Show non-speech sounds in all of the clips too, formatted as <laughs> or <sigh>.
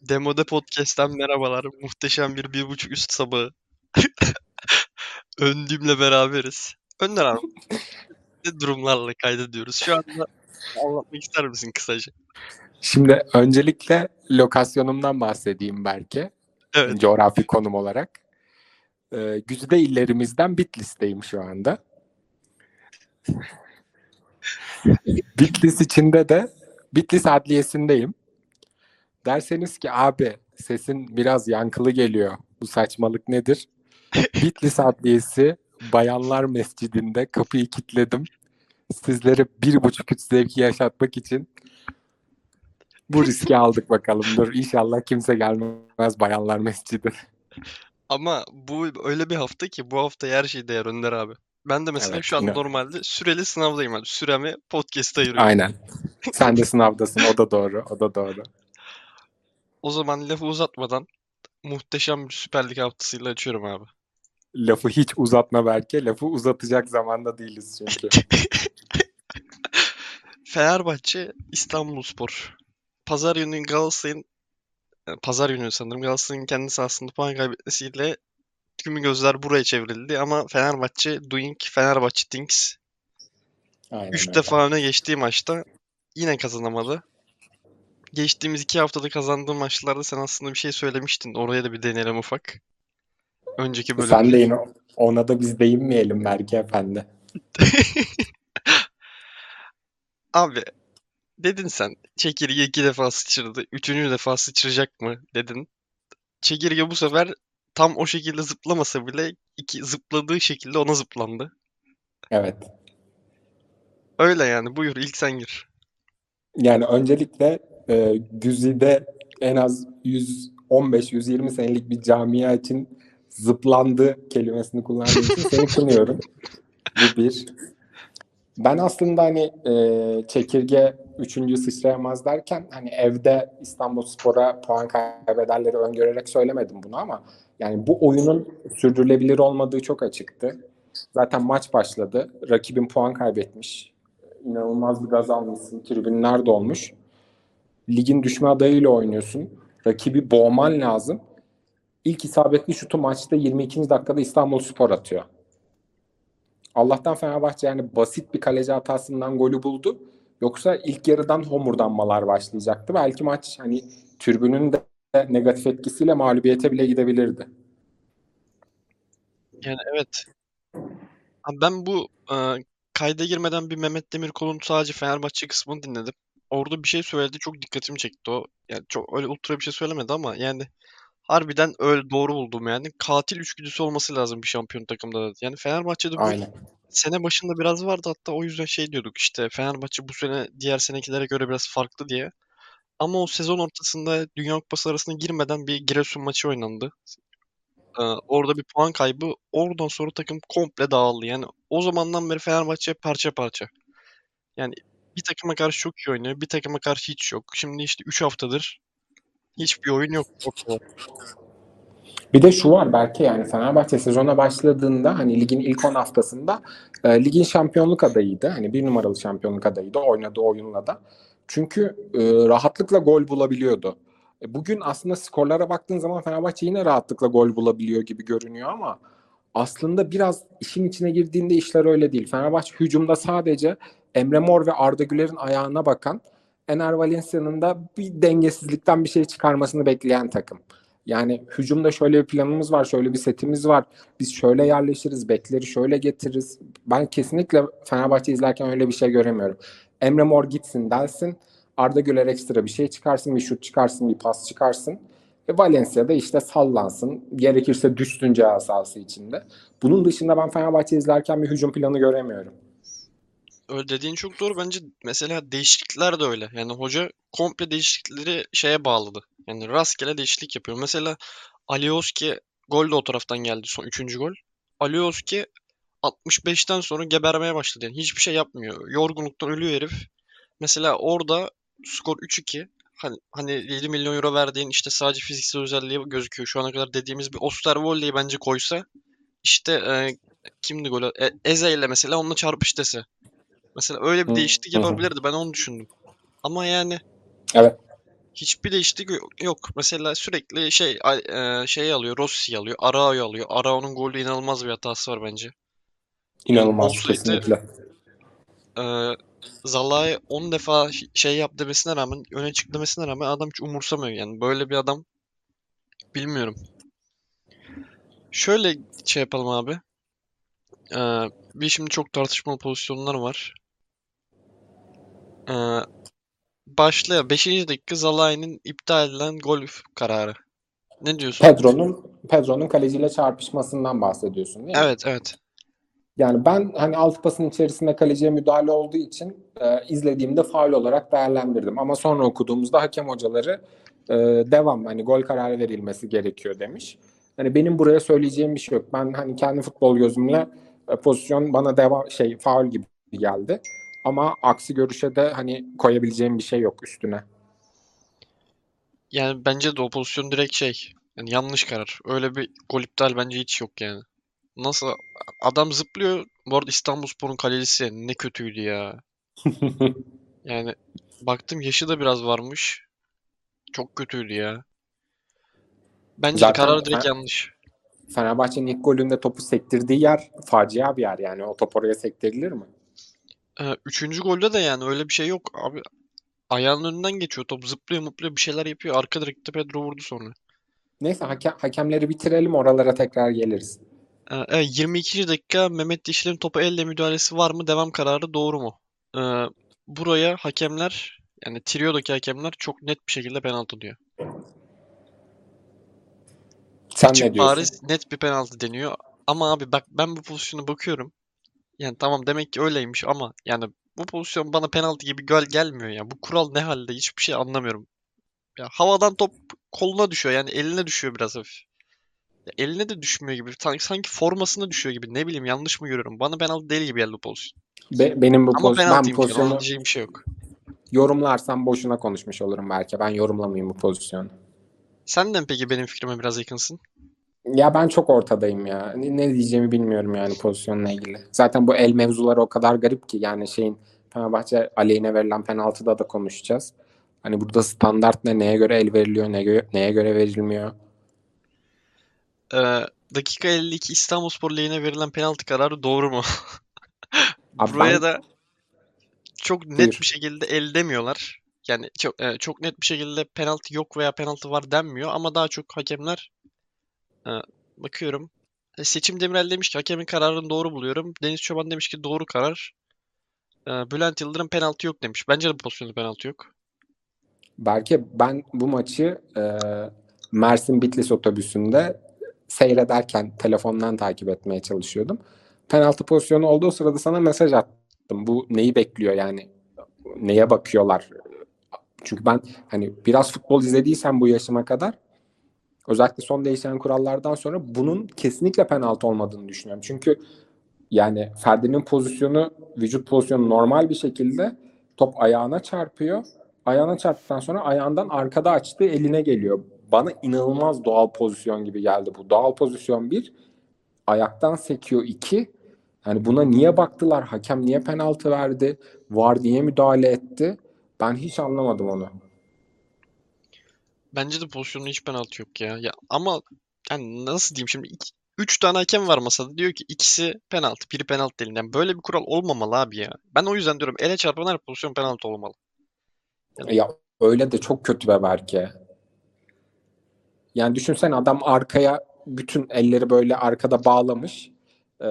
Demode Podcast'ten merhabalar. Muhteşem bir bir buçuk üst sabahı. <laughs> Öndüğümle beraberiz. Önder abi. <laughs> Ne durumlarla kaydediyoruz? Şu anda anlatmak ister misin kısaca? Şimdi öncelikle lokasyonumdan bahsedeyim belki. Evet. Coğrafi konum olarak. Ee, güzide illerimizden Bitlis'teyim şu anda. <laughs> Bitlis içinde de Bitlis Adliyesi'ndeyim. Derseniz ki abi sesin biraz yankılı geliyor. Bu saçmalık nedir? <laughs> Bitlis Adliyesi Bayanlar Mescidinde kapıyı kilitledim. Sizlere bir buçuk üç zevki yaşatmak için bu riski aldık bakalım. Dur inşallah kimse gelmez Bayanlar Mescidi. Ama bu öyle bir hafta ki bu hafta her şey değer Önder abi. Ben de mesela Evet, şu an yine- normalde süreli sınavdayım. Yani süremi podcast'a ayırıyorum. Aynen. Sen de <laughs> sınavdasın. O da doğru. O da doğru. O zaman lafı uzatmadan muhteşem bir Süper Lig haftasıyla açıyorum abi. Lafı hiç uzatma belki. Lafı uzatacak zamanda değiliz çünkü. <laughs> Fenerbahçe İstanbulspor. Pazar günü Galatasaray'ın e, pazar günü sanırım Galatasaray'ın kendi sahasında puan kaybetmesiyle tüm gözler buraya çevrildi ama Fenerbahçe doing Fenerbahçe things Aynen 3 öyle. defa öne geçtiği maçta yine kazanamadı. Geçtiğimiz iki haftada kazandığı maçlarda sen aslında bir şey söylemiştin. Oraya da bir deneyelim ufak. Önceki bölümde. Sen de yine ona da biz değinmeyelim belki efendi. <laughs> Abi dedin sen çekirge iki defa sıçradı. Üçüncü defa sıçrayacak mı dedin. Çekirge bu sefer tam o şekilde zıplamasa bile iki zıpladığı şekilde ona zıplandı. Evet. Öyle yani buyur ilk sen gir. Yani öncelikle e, Güzide en az 115-120 senelik bir camia için zıplandı kelimesini kullandığım için seni <laughs> kınıyorum. Bu bir. Ben aslında hani e, çekirge üçüncü sıçrayamaz derken hani evde İstanbulspor'a puan kaybederleri öngörerek söylemedim bunu ama yani bu oyunun sürdürülebilir olmadığı çok açıktı. Zaten maç başladı. Rakibin puan kaybetmiş. İnanılmaz bir gaz almışsın. Tribünler dolmuş. Ligin düşme adayıyla oynuyorsun. Rakibi boğman lazım. İlk isabetli şutu maçta 22. dakikada İstanbulspor atıyor. Allah'tan Fenerbahçe yani basit bir kaleci hatasından golü buldu. Yoksa ilk yarıdan homurdanmalar başlayacaktı. Belki maç hani tribünün de negatif etkisiyle mağlubiyete bile gidebilirdi. Yani evet. Ben bu e, kayda girmeden bir Mehmet Demirkol'un sadece Fenerbahçe kısmını dinledim. Orada bir şey söyledi çok dikkatimi çekti o. Yani çok öyle ultra bir şey söylemedi ama yani harbiden öyle doğru buldum yani. Katil üçgüdüsü olması lazım bir şampiyon takımda da. Yani Fenerbahçe'de bu Aynen. sene başında biraz vardı hatta o yüzden şey diyorduk işte Fenerbahçe bu sene diğer senekilere göre biraz farklı diye. Ama o sezon ortasında Dünya Kupası arasına girmeden bir Giresun maçı oynandı. Ee, orada bir puan kaybı. Oradan sonra takım komple dağıldı. Yani o zamandan beri Fenerbahçe parça parça. Yani bir takıma karşı çok iyi oynuyor. Bir takıma karşı hiç yok. Şimdi işte 3 haftadır hiçbir oyun yok. Bir de şu var belki yani Fenerbahçe sezona başladığında hani ligin ilk 10 haftasında e, ligin şampiyonluk adayıydı. Hani bir numaralı şampiyonluk adayıydı oynadığı oyunla da. Çünkü e, rahatlıkla gol bulabiliyordu. E, bugün aslında skorlara baktığın zaman Fenerbahçe yine rahatlıkla gol bulabiliyor gibi görünüyor ama aslında biraz işin içine girdiğinde işler öyle değil. Fenerbahçe hücumda sadece Emre Mor ve Arda Güler'in ayağına bakan Ener Valencia'nın da bir dengesizlikten bir şey çıkarmasını bekleyen takım. Yani hücumda şöyle bir planımız var, şöyle bir setimiz var. Biz şöyle yerleşiriz, bekleri şöyle getiririz. Ben kesinlikle Fenerbahçe izlerken öyle bir şey göremiyorum. Emre Mor gitsin dersin. Arda Güler ekstra bir şey çıkarsın, bir şut çıkarsın, bir pas çıkarsın. Ve Valencia'da işte sallansın. Gerekirse düşsün ceza sahası içinde. Bunun dışında ben Fenerbahçe izlerken bir hücum planı göremiyorum. Öyle dediğin çok doğru. Bence mesela değişiklikler de öyle. Yani hoca komple değişiklikleri şeye bağladı. Yani rastgele değişiklik yapıyor. Mesela Alioski gol de o taraftan geldi. Son 3. gol. Alioski 65'ten sonra gebermeye başladı. Yani hiçbir şey yapmıyor. Yorgunluktan ölüyor herif. Mesela orada skor 3-2. Hani, hani 7 milyon euro verdiğin işte sadece fiziksel özelliği gözüküyor. Şu ana kadar dediğimiz bir Osterwolde'yi bence koysa işte e, kimdi golü? E, Eze ile mesela onunla çarpış dese. Mesela öyle bir değişiklik yapabilirdi. Ben onu düşündüm. Ama yani Evet. Hiçbir değişiklik yo- yok. Mesela sürekli şey e, şey alıyor, Rossi'yi alıyor, Arao'yu alıyor. Arao'nun golü inanılmaz bir hatası var bence. Yani İnanılmaz olsaydı kesinlikle. e, Zalai 10 defa şey yap demesine rağmen, öne çık demesine rağmen adam hiç umursamıyor. Yani böyle bir adam bilmiyorum. Şöyle şey yapalım abi. E, bir şimdi çok tartışmalı pozisyonlar var. E, başlıyor. 5. dakika Zalai'nin iptal edilen gol kararı. Ne diyorsun? Pedro'nun Pedro'nun kaleciyle çarpışmasından bahsediyorsun değil mi? Evet, evet. Yani ben hani alt pasın içerisinde kaleciye müdahale olduğu için e, izlediğimde faul olarak değerlendirdim. Ama sonra okuduğumuzda hakem hocaları e, devam hani gol kararı verilmesi gerekiyor demiş. Hani benim buraya söyleyeceğim bir şey yok. Ben hani kendi futbol gözümle e, pozisyon bana devam şey faul gibi geldi. Ama aksi görüşe de hani koyabileceğim bir şey yok üstüne. Yani bence de o pozisyon direkt şey. Yani yanlış karar. Öyle bir gol iptal bence hiç yok yani. Nasıl adam zıplıyor. Bu arada İstanbulspor'un kalecisi ne kötüydü ya. <laughs> Yani baktım yaşı da biraz varmış. Çok kötüydü ya. Bence Zaten karar direkt Fe- yanlış. Fenerbahçe'nin ilk golünde topu sektirdiği yer facia bir yer yani. O top oraya sektirilir mi? Ee, üçüncü golde de yani öyle bir şey yok. Abi ayağının önünden geçiyor. Top zıplıyor mıplıyor bir şeyler yapıyor. Arka direkte Pedro vurdu sonra. Neyse hakem, hakemleri bitirelim oralara tekrar geliriz. Ee, evet, 22. dakika Mehmet Yeşil'in topa elle müdahalesi var mı? Devam kararı doğru mu? Ee, buraya hakemler yani Trio'daki hakemler çok net bir şekilde penaltı diyor. Sen Açık ne diyorsun? bariz net bir penaltı deniyor. Ama abi bak ben bu pozisyona bakıyorum. Yani tamam demek ki öyleymiş ama yani bu pozisyon bana penaltı gibi gel gelmiyor ya. Bu kural ne halde? Hiçbir şey anlamıyorum. Ya havadan top koluna düşüyor yani eline düşüyor biraz hafif. Ya eline de düşmüyor gibi. Sanki, sanki formasına düşüyor gibi. Ne bileyim yanlış mı görüyorum? Bana penaltı değil gibi geldi bu pozisyon. Be- benim bu Ama poz- ben. Ona pozisyonu diyeceğim bir şey yok. yorumlarsam boşuna konuşmuş olurum belki. Ben yorumlamayayım bu pozisyonu. Sen de peki benim fikrime biraz yakınsın? Ya ben çok ortadayım ya. Ne, ne diyeceğimi bilmiyorum yani pozisyonla ilgili. Zaten bu el mevzuları o kadar garip ki yani şeyin Fenerbahçe aleyhine verilen penaltıda da konuşacağız. Hani burada standart ne, neye göre el veriliyor, neye göre, neye göre verilmiyor. Ee, dakika 52 İstanbulspor lehine verilen penaltı kararı doğru mu? <laughs> Abi Buraya ben da çok net buyur. bir şekilde el demiyorlar. Yani çok e, çok net bir şekilde penaltı yok veya penaltı var denmiyor ama daha çok hakemler bakıyorum. E, Seçim Demirel demiş ki hakemin kararını doğru buluyorum. Deniz Çoban demiş ki doğru karar. E, Bülent Yıldırım penaltı yok demiş. Bence de bu pozisyonda penaltı yok. Belki ben bu maçı e, Mersin Bitlis otobüsünde seyrederken telefondan takip etmeye çalışıyordum. Penaltı pozisyonu olduğu sırada sana mesaj attım. Bu neyi bekliyor yani? Neye bakıyorlar? Çünkü ben hani biraz futbol izlediysem bu yaşıma kadar özellikle son değişen kurallardan sonra bunun kesinlikle penaltı olmadığını düşünüyorum. Çünkü yani Ferdi'nin pozisyonu, vücut pozisyonu normal bir şekilde top ayağına çarpıyor. Ayağına çarptıktan sonra ayağından arkada açtığı eline geliyor. Bana inanılmaz doğal pozisyon gibi geldi bu. Doğal pozisyon bir, ayaktan sekiyor iki. Yani buna niye baktılar? Hakem niye penaltı verdi? VAR niye müdahale etti? Ben hiç anlamadım onu. Bence de pozisyonda hiç penaltı yok ya. Ya ama yani nasıl diyeyim şimdi iki, üç tane hakem var masada diyor ki ikisi penaltı, biri penaltı değil. Yani böyle bir kural olmamalı abi ya. Ben o yüzden diyorum ele çarpan her pozisyon penaltı olmalı. Yani Ya öyle de çok kötü be belki. Yani düşünsene adam arkaya bütün elleri böyle arkada bağlamış. Ee,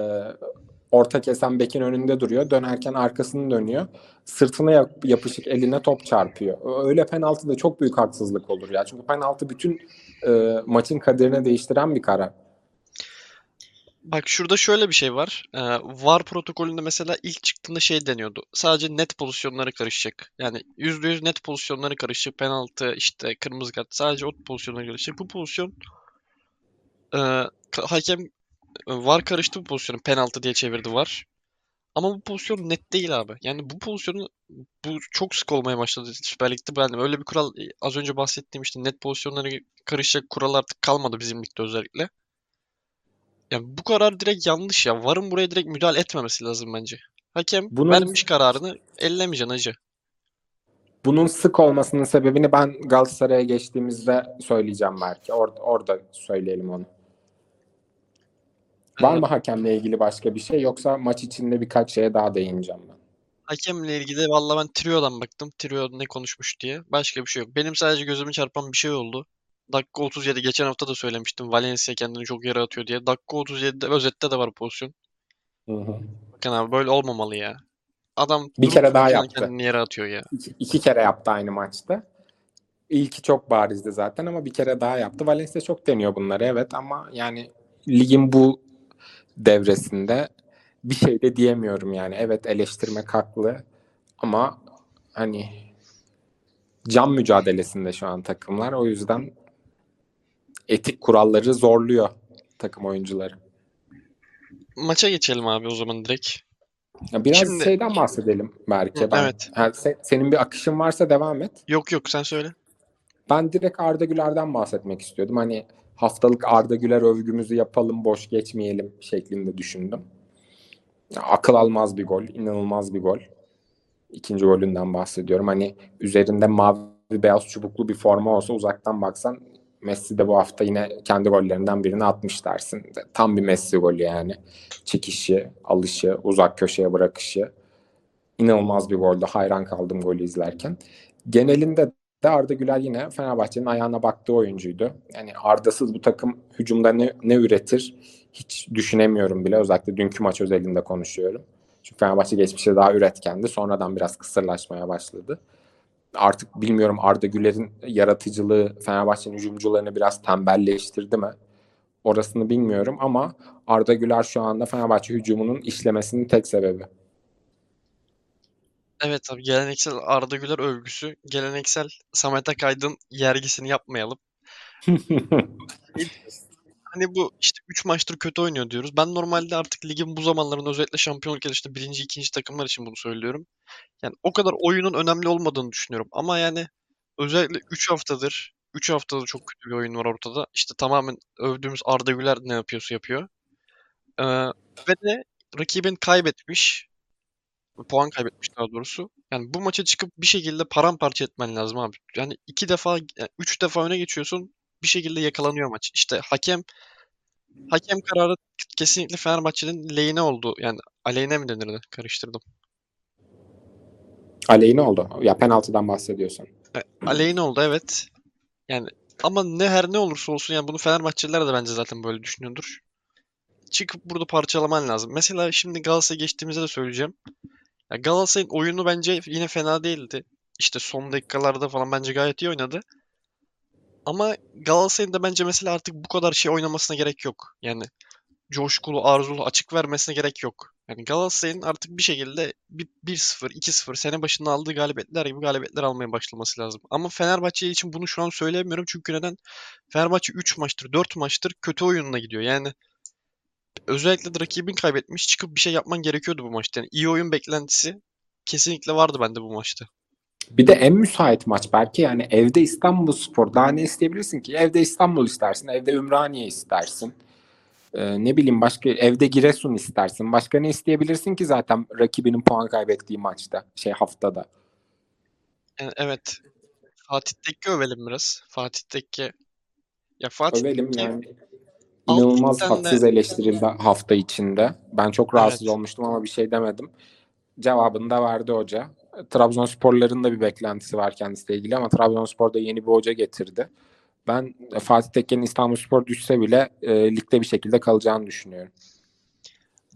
orta kesen bekin önünde duruyor. Dönerken arkasını dönüyor. Sırtına yap- yapışık eline top çarpıyor. Öyle penaltı da çok büyük haksızlık olur ya. Çünkü penaltı bütün e, maçın kaderini değiştiren bir karar. Bak şurada şöyle bir şey var. Ee, VAR protokolünde mesela ilk çıktığında şey deniyordu. Sadece net pozisyonları karışacak. Yani %100 net pozisyonları karışacak. Penaltı, işte kırmızı kart sadece o pozisyonlara karışacak. Bu pozisyon e, hakem VAR karıştı bu pozisyonu. Penaltı diye çevirdi VAR. Ama bu pozisyon net değil abi. Yani bu pozisyonu bu çok sık olmaya başladı Süper Lig'de. Ben öyle bir kural e, az önce bahsettiğim işte net pozisyonlara karışacak kural artık kalmadı bizim ligde özellikle. Yani bu karar direkt yanlış ya. VAR'ın buraya direkt müdahale etmemesi lazım bence. Hakem Bunun vermiş kararını ellemeyeceksin hacı. bunun sık olmasının sebebini ben Galatasaray'a geçtiğimizde söyleyeceğim belki. Orada, orada söyleyelim onu. Var mı hakemle ilgili başka bir şey yoksa maç içinde birkaç şeye daha değineceğim ben. Hakemle ilgili valla ben Trio'dan baktım. Trio ne konuşmuş diye. Başka bir şey yok. Benim sadece gözümü çarpan bir şey oldu. Dakika 37 geçen hafta da söylemiştim. Valencia kendini çok yere atıyor diye. Dakika 37'de özette de var pozisyon. Hı hı. Bakın abi böyle olmamalı ya. Adam Bir kere daha yaptı. Kendini yere atıyor ya. İki, iki kere yaptı aynı maçta. İlki çok barizdi zaten ama bir kere daha yaptı. Valencia çok deniyor bunları evet ama yani ligin bu devresinde bir şey de diyemiyorum yani. Evet eleştirmek haklı ama hani can mücadelesinde şu an takımlar. O yüzden etik kuralları zorluyor takım oyuncuları. Maça geçelim abi o zaman direkt. Ya biraz Şimdi- şeyden bahsedelim belki. Ben, evet. Ha, se- senin bir akışın varsa devam et. Yok yok sen söyle. Ben direkt Arda Güler'den bahsetmek istiyordum. Hani haftalık Arda Güler övgümüzü yapalım, boş geçmeyelim şeklinde düşündüm. Akıl almaz bir gol, inanılmaz bir gol. İkinci golünden bahsediyorum. Hani üzerinde mavi beyaz çubuklu bir forma olsa uzaktan baksan Messi de bu hafta yine kendi gollerinden birini atmış dersin. Tam bir Messi golü yani. Çekişi, alışı, uzak köşeye bırakışı. İnanılmaz bir goldü. Hayran kaldım golü izlerken. Genelinde de Arda Güler yine Fenerbahçe'nin ayağına baktığı oyuncuydu. Yani Arda'sız bu takım hücumda ne, ne üretir hiç düşünemiyorum bile. Özellikle dünkü maç özelinde konuşuyorum. Çünkü Fenerbahçe geçmişte daha üretkendi. Sonradan biraz kısırlaşmaya başladı. Artık bilmiyorum Arda Güler'in yaratıcılığı Fenerbahçe'nin hücumcularını biraz tembelleştirdi mi? Orasını bilmiyorum ama Arda Güler şu anda Fenerbahçe hücumunun işlemesinin tek sebebi. Evet abi geleneksel Arda Güler övgüsü, geleneksel Samet Akaydın yergisini yapmayalım. <laughs> Hani bu işte 3 maçtır kötü oynuyor diyoruz. Ben normalde artık ligin bu zamanlarında özellikle şampiyonluk yarışında birinci, ikinci takımlar için bunu söylüyorum. Yani o kadar oyunun önemli olmadığını düşünüyorum. Ama yani özellikle 3 haftadır, 3 haftadır çok kötü bir oyun var ortada. İşte tamamen övdüğümüz Arda Güler ne yapıyorsa yapıyor. Ee, ve de rakibin kaybetmiş, puan kaybetmiş daha doğrusu. Yani bu maça çıkıp bir şekilde paramparça etmen lazım abi. Yani iki defa, yani üç defa öne geçiyorsun, bir şekilde yakalanıyor maç. İşte hakem hakem kararı kesinlikle Fenerbahçe'nin lehine oldu. Yani aleyhine mi denirdi? Karıştırdım. Aleyhine oldu. Ya penaltıdan bahsediyorsan. E, Aleyhine oldu evet. Yani ama ne her ne olursa olsun yani bunu Fenerbahçeliler de bence zaten böyle düşünüyordur. Çıkıp burada parçalaman lazım. Mesela şimdi Galatasaray'a geçtiğimizde de söyleyeceğim. Ya Galatasaray'ın oyunu bence yine fena değildi. İşte son dakikalarda falan bence gayet iyi oynadı. Ama Galatasaray'ın da bence mesela artık bu kadar şey oynamasına gerek yok. Yani coşkulu, arzulu, açık vermesine gerek yok. Yani Galatasaray'ın artık bir şekilde bir- 1-0, 2-0 sene başında aldığı galibiyetler gibi galibiyetler almaya başlaması lazım. Ama Fenerbahçe için bunu şu an söyleyemiyorum. Çünkü neden? Fenerbahçe 3 maçtır, 4 maçtır kötü oyununa gidiyor. Yani özellikle de rakibin kaybetmiş çıkıp bir şey yapman gerekiyordu bu maçta. Yani iyi oyun beklentisi kesinlikle vardı bende bu maçta. Bir de en müsait maç belki yani evde İstanbul Spor. Daha ne isteyebilirsin ki? Evde İstanbul istersin, evde Ümraniye istersin. Ee, ne bileyim başka evde Giresun istersin. Başka ne isteyebilirsin ki zaten rakibinin puan kaybettiği maçta, şey haftada. Yani evet. Fatih Tekke övelim biraz. Fatih Tekke. Ya Fatih Övelim Tekke yani. İnanılmaz haksız eleştirildi hafta içinde. Ben çok rahatsız Evet. olmuştum ama bir şey demedim. Cevabını da verdi hoca. Trabzonsporların da bir beklentisi var kendisiyle ilgili ama Trabzonspor da yeni bir hoca getirdi. Ben Fatih Tekke'nin İstanbulspor düşse bile e, ligde bir şekilde kalacağını düşünüyorum.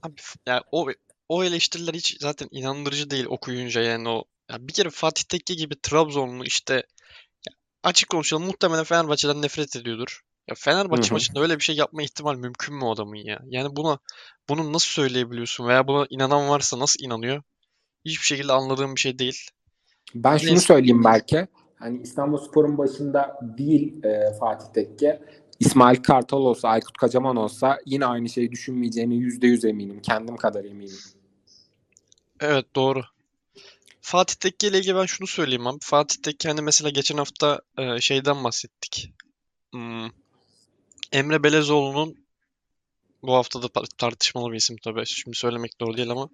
Abi, yani o o eleştiriler hiç zaten inandırıcı değil okuyunca yani o ya bir kere Fatih Tekke gibi Trabzonlu işte açık konuşalım muhtemelen Fenerbahçe'den nefret ediyordur. Ya Fenerbahçe maçında öyle bir şey yapma ihtimal mümkün mü adamın ya? Yani buna bunu nasıl söyleyebiliyorsun veya buna inanan varsa nasıl inanıyor? Hiçbir şekilde anladığım bir şey değil. Ben şunu Neyse. söyleyeyim belki. Hani İstanbulspor'un başında değil e, Fatih Tekke. İsmail Kartal olsa, Aykut Kocaman olsa yine aynı şeyi düşünmeyeceğini yüzde yüz eminim. Kendim kadar eminim. Evet doğru. Fatih Tekke ile ilgili ben şunu söyleyeyim abi. Fatih Tekke hani mesela geçen hafta e, şeyden bahsettik. Hmm, Emre Belezoğlu'nun bu hafta da tartışmalı bir isim tabii. Şimdi söylemek doğru değil ama.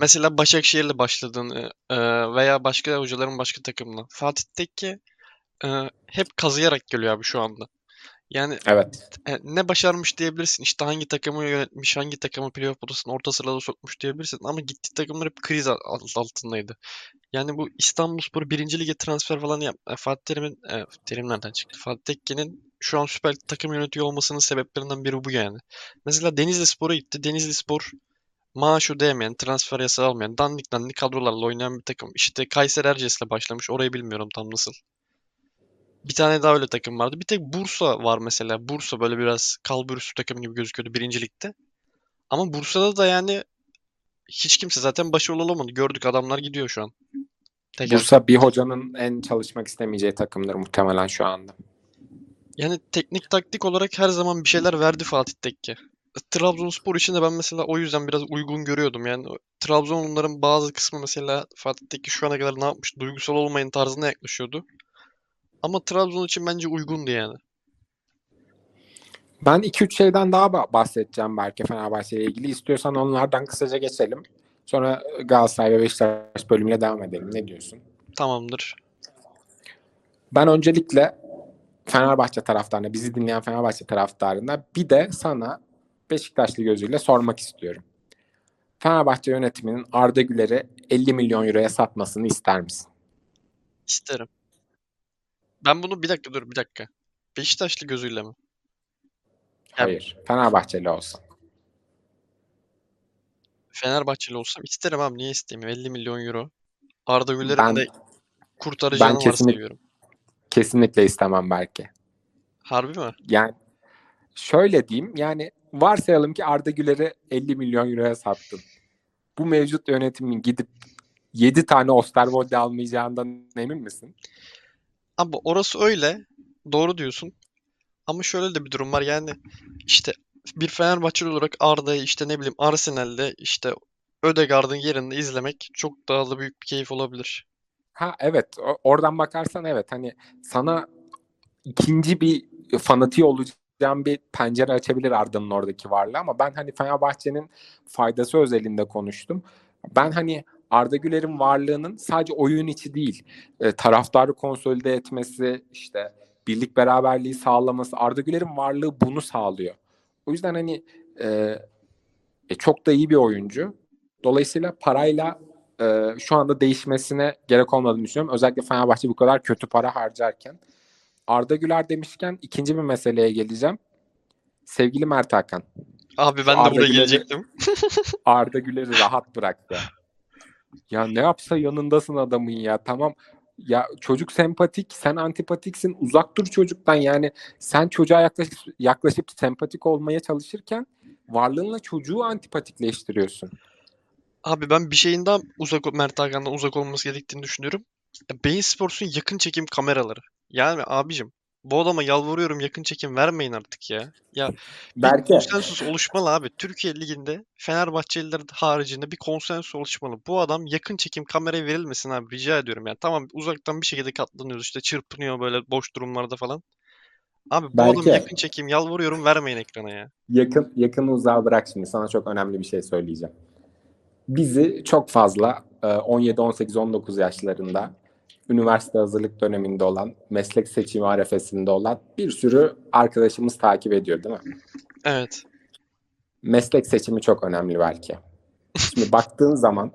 Mesela Başakşehir'le başladığını e, veya başka hocaların başka takımla. Fatih Tekke e, hep kazıyarak geliyor abi şu anda. Yani Evet. e, ne başarmış diyebilirsin. İşte hangi takımı yönetmiş, hangi takımı playoff potasının orta sırada sokmuş diyebilirsin. Ama gittiği takımlar hep kriz al- altındaydı. Yani bu İstanbulspor 1. Lige transfer falan yap. e, Fatih Terim'in, e, Terim nereden çıktı? Fatih Tekke'nin şu an Süper Lig takım yönetiyor olmasının sebeplerinden biri bu yani. Mesela Denizli Spor'a gitti. Denizli Spor maaş ödeyemeyen, transfer yasağı almayan, dandik dandik kadrolarla oynayan bir takım. İşte Kayseri Erciyes'le başlamış. Orayı bilmiyorum tam nasıl. Bir tane daha öyle takım vardı. Bir tek Bursa var mesela. Bursa böyle biraz kalburüstü takım gibi gözüküyordu birinci ligde. Ama Bursa'da da yani hiç kimse zaten başarılı olamadı. Gördük adamlar gidiyor şu an. Teker. Bursa bir hocanın en çalışmak istemeyeceği takımdır muhtemelen şu anda. Yani teknik taktik olarak her zaman bir şeyler verdi Fatih Tekke. Trabzonspor için de ben mesela o yüzden biraz uygun görüyordum. Yani Trabzonluların bazı kısmı mesela Fatih Tekke şu ana kadar ne yapmış? Duygusal olmayın tarzına yaklaşıyordu. Ama Trabzon için bence uygundu yani. Ben 2-3 şeyden daha ba- bahsedeceğim belki Fenerbahçe ile ilgili. İstiyorsan onlardan kısaca geçelim. Sonra Galatasaray ve Beşiktaş bölümüyle devam edelim. Ne diyorsun? Tamamdır. Ben öncelikle Fenerbahçe taraftarına, bizi dinleyen Fenerbahçe taraftarına bir de sana Beşiktaşlı gözüyle sormak istiyorum. Fenerbahçe yönetiminin Arda Güler'i 50 milyon euroya satmasını ister misin? İsterim. Ben bunu bir dakika dur bir dakika. Beşiktaşlı gözüyle mi? Hayır. Fenerbahçeli olsun. Fenerbahçeli olsam isterim abi niye isteyeyim? 50 milyon euro. Arda Güler'in Ben de kurtaracağını ben kesinlikle- varsayıyorum. Kesinlikle istemem belki. Harbi mi? Yani şöyle diyeyim yani varsayalım ki Arda Güler'i 50 milyon euroya sattın. Bu mevcut yönetimin gidip 7 tane Osterwolde almayacağından emin misin? Abi orası öyle. Doğru diyorsun. Ama şöyle de bir durum var yani işte bir Fenerbahçeli olarak Arda'yı işte ne bileyim Arsenal'de işte Ödegaard'ın yerinde izlemek çok daha da büyük bir keyif olabilir. Ha evet oradan bakarsan evet hani sana ikinci bir fanatiği olacağım bir pencere açabilir Arda'nın oradaki varlığı ama ben hani Fenerbahçe'nin faydası özelinde konuştum. Ben hani Arda Güler'in varlığının sadece oyun içi değil, e, taraftarı konsolide etmesi, işte birlik beraberliği sağlaması, Arda Güler'in varlığı bunu sağlıyor. O yüzden hani e, e, çok da iyi bir oyuncu. Dolayısıyla parayla e, şu anda değişmesine gerek olmadığını düşünüyorum. Özellikle Fenerbahçe bu kadar kötü para harcarken. Arda Güler demişken ikinci bir meseleye geleceğim. Sevgili Mert Hakan. Abi ben de Arda buraya Güler'i- gelecektim. <laughs> Arda Güler'i rahat bıraktı. Ya ne yapsa yanındasın adamın ya. Tamam ya çocuk sempatik, sen antipatiksin. Uzak dur çocuktan yani. Sen çocuğa yaklaş, yaklaşıp sempatik olmaya çalışırken varlığınla çocuğu antipatikleştiriyorsun. Abi ben bir şeyin daha uzak Mert Hakan'dan uzak olması gerektiğini düşünüyorum. Ya Bein Sports'un yakın çekim kameraları. Yani abicim bu adama yalvarıyorum yakın çekim vermeyin artık ya. Ya bir konsensus oluşmalı abi. Türkiye Ligi'nde Fenerbahçeliler haricinde bir konsensus oluşmalı. Bu adam yakın çekim kameraya verilmesin abi rica ediyorum ya. Tamam uzaktan bir şekilde katlanıyoruz işte çırpınıyor böyle boş durumlarda falan. Abi bu adam Belki. yakın çekim yalvarıyorum vermeyin ekrana ya. yakın yakını uzağa bırak şimdi. Sana çok önemli bir şey söyleyeceğim. Bizi çok fazla e, 17, 18, 19 yaşlarında üniversite hazırlık döneminde olan, meslek seçimi arefesinde olan bir sürü arkadaşımız takip ediyor değil mi? Evet. Meslek seçimi çok önemli belki. Şimdi baktığın zaman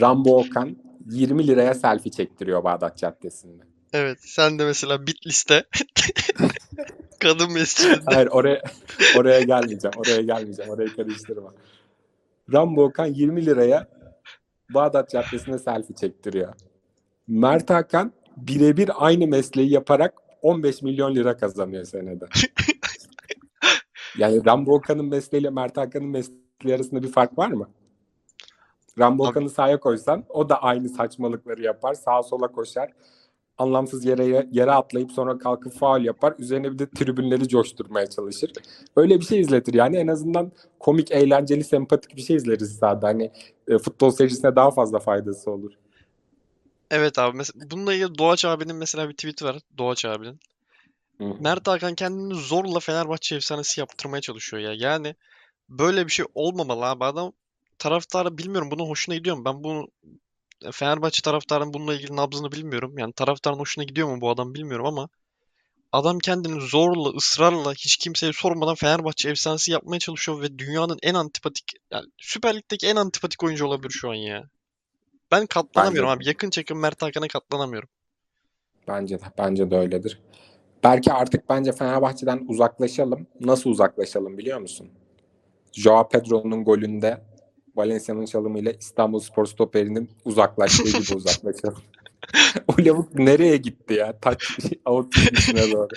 Rambo Okan 20 liraya selfie çektiriyor Bağdat Caddesi'nde. Evet. Sen de mesela Bitlis'te <laughs> kadın mescidinde Hayır oraya oraya gelmeyeceğim. Oraya gelmeyeceğim. Orayı karıştırma. Rambo Okan 20 liraya Bağdat Caddesi'nde selfie çektiriyor. Mert Hakan birebir aynı mesleği yaparak 15 milyon lira kazanıyor senede. <laughs> Yani Rambo Okan'ın mesleğiyle Mert Hakan'ın mesleği arasında bir fark var mı? Rambo Okan'ı sahaya koysan o da aynı saçmalıkları yapar. Sağa sola koşar. Anlamsız yere yere atlayıp sonra kalkıp faul yapar. Üzerine bir de tribünleri coşturmaya çalışır. Öyle bir şey izletir. Yani en azından komik, eğlenceli, sempatik bir şey izleriz sahada. Hani e, futbol seyircisine daha fazla faydası olur. Evet abi. Mesela bununla ilgili Doğaç abinin mesela bir tweet var. Doğaç abinin. Hı. Mert Hakan kendini zorla Fenerbahçe efsanesi yaptırmaya çalışıyor ya. Yani böyle bir şey olmamalı abi. Adam taraftarı bilmiyorum bunun hoşuna gidiyor mu? Ben bunu Fenerbahçe taraftarının bununla ilgili nabzını bilmiyorum. Yani taraftarın hoşuna gidiyor mu bu adam bilmiyorum ama adam kendini zorla, ısrarla hiç kimseye sormadan Fenerbahçe efsanesi yapmaya çalışıyor ve dünyanın en antipatik yani Süper Lig'deki en antipatik oyuncu olabilir şu an ya. Ben katlanamıyorum Bence abi. Yakın çekim Mert Hakan'a katlanamıyorum. Bence de, bence de öyledir. Belki artık bence Fenerbahçe'den uzaklaşalım. Nasıl uzaklaşalım biliyor musun? Joao Pedro'nun golünde Valencia'nın çalımıyla İstanbul Spor stoperinin uzaklaştığı gibi uzaklaşalım. <laughs> o lavuk nereye gitti ya? Taç out çizgisine doğru.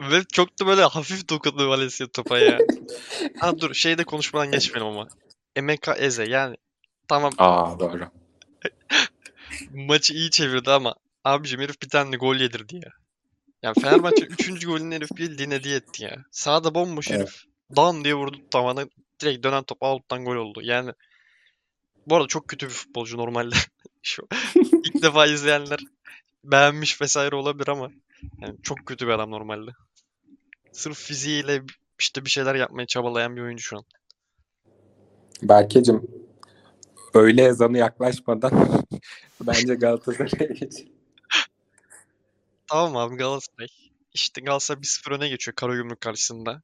Ve çok da böyle hafif dokundu Valencia topa ya. <laughs> ha dur şeyde konuşmadan geçmeyelim ama. Emeka Eze yani tamam Aa doğru. <laughs> maçı iyi çevirdi ama abicim herif bir tane gol yedirdi ya. Yani Fenerbahçe 3. golünü herif bildiğin hediye etti ya. Sağda bomboş Evet. herif. Dan diye vurdu tavana. Direkt dönen top out'tan gol oldu. Yani bu arada çok kötü bir futbolcu normalde. <laughs> Şu ilk <laughs> defa izleyenler beğenmiş vesaire olabilir ama yani çok kötü bir adam normalde. Sırf fiziğiyle işte bir şeyler yapmaya çabalayan bir oyuncu şu an. Berkecim öğle ezanı yaklaşmadan <laughs> bence Galatasaray'a geçelim. Tamam abi Galatasaray. İşte Galatasaray 1-0 öne geçiyor Karagümrük karşısında.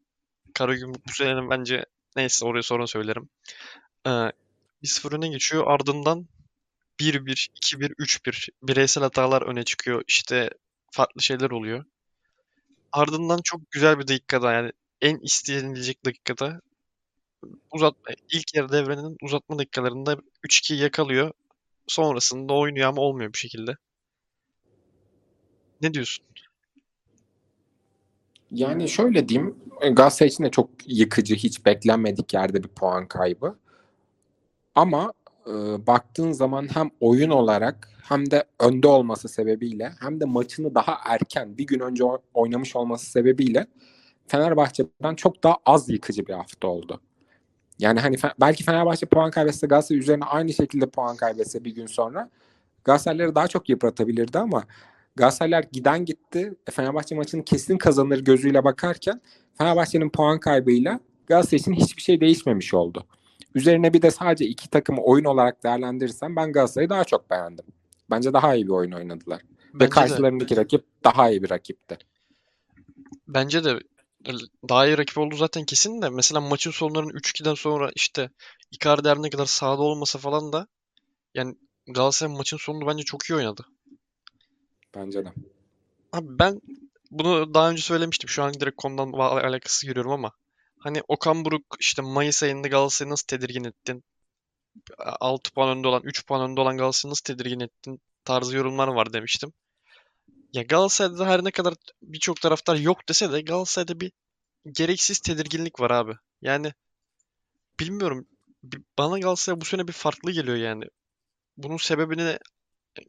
Karagümrük bu senenin bence neyse oraya sonra söylerim. Ee, 1-0 öne geçiyor. Ardından 1-1, 2-1, 3-1 bireysel hatalar öne çıkıyor. İşte farklı şeyler oluyor. Ardından çok güzel bir dakikada yani en istenilecek dakikada uzatma ilk yarı devrenin uzatma dakikalarında 3-2'yi yakalıyor. Sonrasında oynuyor ama olmuyor bir şekilde. Ne diyorsun? Yani şöyle diyeyim Galatasaray için de çok yıkıcı hiç beklenmedik yerde bir puan kaybı. Ama e, baktığın zaman hem oyun olarak hem de önde olması sebebiyle hem de maçını daha erken bir gün önce oynamış olması sebebiyle Fenerbahçe'den çok daha az yıkıcı bir hafta oldu. Yani hani belki Fenerbahçe puan kaybetse Galatasaray üzerine aynı şekilde puan kaybetse bir gün sonra Galatasarayları daha çok yıpratabilirdi ama Galatasaraylar giden gitti. E, Fenerbahçe maçını kesin kazanır gözüyle bakarken Fenerbahçe'nin puan kaybıyla Galatasaray için hiçbir şey değişmemiş oldu. Üzerine bir de sadece iki takımı oyun olarak değerlendirirsem ben Galatasaray'ı daha çok beğendim. Bence daha iyi bir oyun oynadılar. Ve Bence de. karşılarındaki rakip daha iyi bir rakipti. Bence de daha iyi rakip olduğu zaten kesin de mesela maçın sonlarının 3-2'den sonra işte Icardi her ne kadar sahada olmasa falan da yani Galatasaray maçın sonunu bence çok iyi oynadı. Bence de. Abi ben bunu daha önce söylemiştim. Şu an direkt konudan alakası görüyorum ama hani Okan Buruk işte Mayıs ayında Galatasaray'ı nasıl tedirgin ettin? 6 puan önde olan, 3 puan önde olan Galatasaray'ı nasıl tedirgin ettin? Tarzı yorumlar var demiştim. Ya Galatasaray'da her ne kadar birçok taraftar yok dese de Galatasaray'da bir gereksiz tedirginlik var abi. Yani bilmiyorum. bi- Bana Galatasaray bu sene bir farklı geliyor yani. Bunun sebebini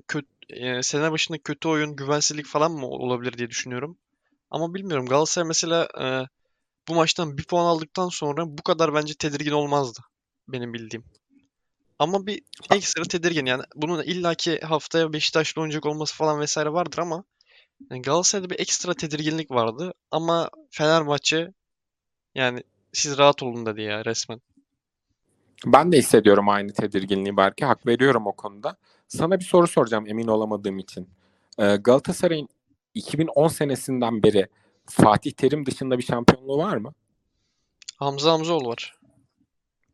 kötü, sene başında kötü oyun, güvensizlik falan mı olabilir diye düşünüyorum. Ama bilmiyorum. Galatasaray mesela e, bu maçtan bir puan aldıktan sonra bu kadar bence tedirgin olmazdı. Benim bildiğim. Ama bir ekstra tedirgin yani. Bunun illaki haftaya Beşiktaş'la oynayacak olması falan vesaire vardır ama yani Galatasaray'da bir ekstra tedirginlik vardı. Ama Fenerbahçe yani siz rahat olun dedi ya resmen. Ben de hissediyorum aynı tedirginliği belki. Hak veriyorum o konuda. Sana bir soru soracağım emin olamadığım için. Ee, Galatasaray'ın 2010 senesinden beri Fatih Terim dışında bir şampiyonluğu var mı? Hamza Hamzoğlu var.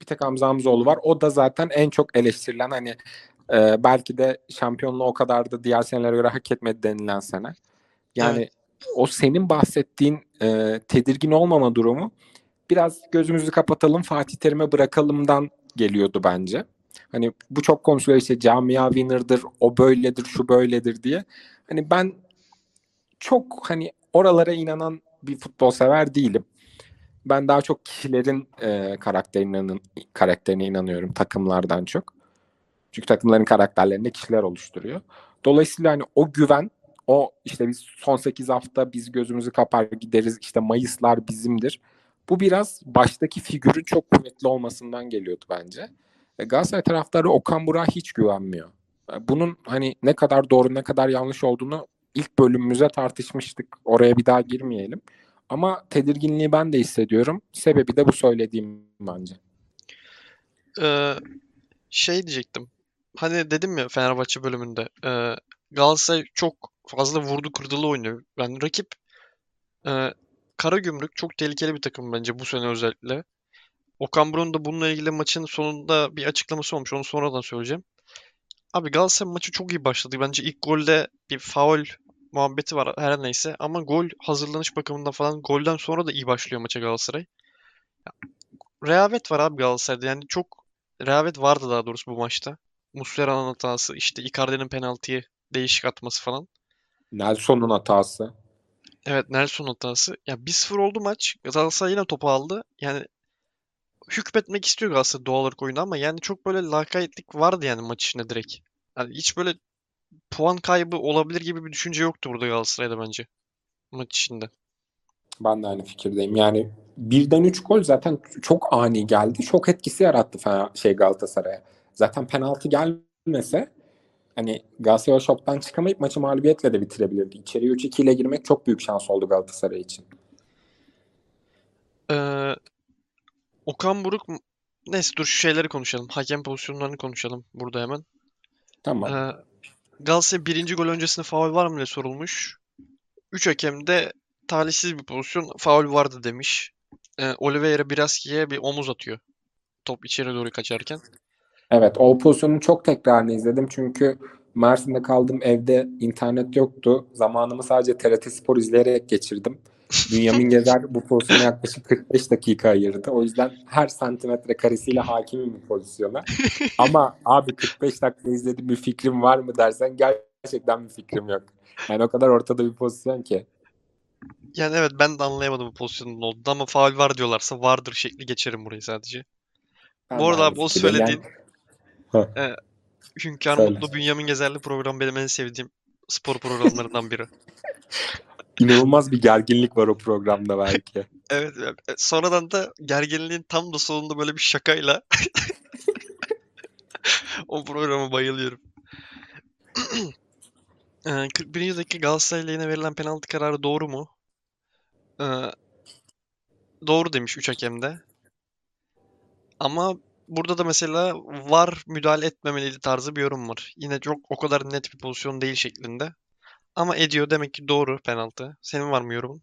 Bir tek Hamza Hamzoğlu var. O da zaten en çok eleştirilen hani e, belki de şampiyonluğu o kadar da diğer senelere göre hak etmedi denilen sene. Yani Evet. o senin bahsettiğin e, tedirgin olmama durumu biraz gözümüzü kapatalım Fatih Terim'e bırakalımdan geliyordu bence. Hani bu çok konuşuluyor işte camia winner'dır, o böyledir, şu böyledir diye. Hani ben çok hani oralara inanan bir futbol sever değilim. Ben daha çok kişilerin e, karakterine, karakterine inanıyorum takımlardan çok. Çünkü takımların karakterlerini kişiler oluşturuyor. Dolayısıyla hani o güven, o işte biz son 8 hafta biz gözümüzü kapar gideriz işte Mayıslar bizimdir. Bu biraz baştaki figürün çok kuvvetli olmasından geliyordu bence. E, Galatasaray taraftarı Okan Burak'a hiç güvenmiyor. E, Bunun hani ne kadar doğru ne kadar yanlış olduğunu ilk bölümümüze tartışmıştık. Oraya bir daha girmeyelim. Ama tedirginliği ben de hissediyorum. Sebebi de bu söylediğim bence. Ee, şey diyecektim. Hani dedim ya Fenerbahçe bölümünde. E, Galatasaray çok fazla vurdu kırdılı oynuyor. Yani rakip e, Karagümrük çok tehlikeli bir takım bence bu sene özellikle. Okan Buruk'un da bununla ilgili maçın sonunda bir açıklaması olmuş. Onu sonradan söyleyeceğim. Abi Galatasaray maçı çok iyi başladı. Bence ilk golde bir faul muhabbeti var her neyse. Ama gol hazırlanış bakımında falan golden sonra da iyi başlıyor maça Galatasaray. Rehavet var abi Galatasaray'da. Yani çok rehavet vardı daha doğrusu bu maçta. Muslera'nın hatası, işte Icardi'nin penaltıyı değişik atması falan. Nelson'un hatası. Evet Nelson hatası. Ya 1-0 oldu maç. Galatasaray yine topu aldı. Yani hükmetmek istiyor Galatasaray doğal olarak oyunda ama yani çok böyle lakaytlık vardı yani maç içinde direkt. Yani hiç böyle puan kaybı olabilir gibi bir düşünce yoktu burada Galatasaray'da bence. Maç içinde. Ben de aynı fikirdeyim. Yani birden 3 gol zaten çok ani geldi. Çok etkisi yarattı şey Galatasaray'a. Zaten penaltı gelmese hani Galatasaray şoktan çıkamayıp maçı mağlubiyetle de bitirebilirdi. İçeriye 3-2 ile girmek çok büyük şans oldu Galatasaray için. Ee, Okan Buruk neyse dur şu şeyleri konuşalım. Hakem pozisyonlarını konuşalım burada hemen. Tamam. Ee, Galatasaray birinci gol öncesinde faul var mı diye sorulmuş. Üç hakem de talihsiz bir pozisyon faul vardı demiş. Ee, Oliveira Biraski'ye bir omuz atıyor. Top içeri doğru kaçarken. Evet o pozisyonun çok tekrarını izledim çünkü Mersin'de kaldığım evde internet yoktu. Zamanımı sadece TRT Spor izleyerek geçirdim. Bünyamin <laughs> Gezer bu pozisyona yaklaşık 45 dakika ayırdı. O yüzden her santimetre karesiyle hakimim bu pozisyona. <laughs> Ama abi 45 dakika izledim bir fikrim var mı dersen gerçekten bir fikrim yok. Yani o kadar ortada bir pozisyon ki. Yani evet ben de anlayamadım bu pozisyonun olduğunu ama faul var diyorlarsa vardır şekli geçerim burayı sadece. Ben Bu arada abi o söylediğin Yani- e, Hünkar Söyle. Mutlu Bünyamin Gezerli program benim en sevdiğim spor programlarından biri. <laughs> İnanılmaz bir gerginlik var o programda belki. <laughs> Evet, evet. E, sonradan da gerginliğin tam da sonunda böyle bir şakayla <laughs> o programa bayılıyorum. <clears throat> Ee, 41. dakika Galatasaray lehine verilen penaltı kararı doğru mu? Ee, doğru demiş 3 hakem de. Ama burada da mesela var müdahale etmemeliydi tarzı bir yorum var. Yine çok o kadar net bir pozisyon değil şeklinde. Ama ediyor demek ki doğru penaltı. Senin var mı yorumun?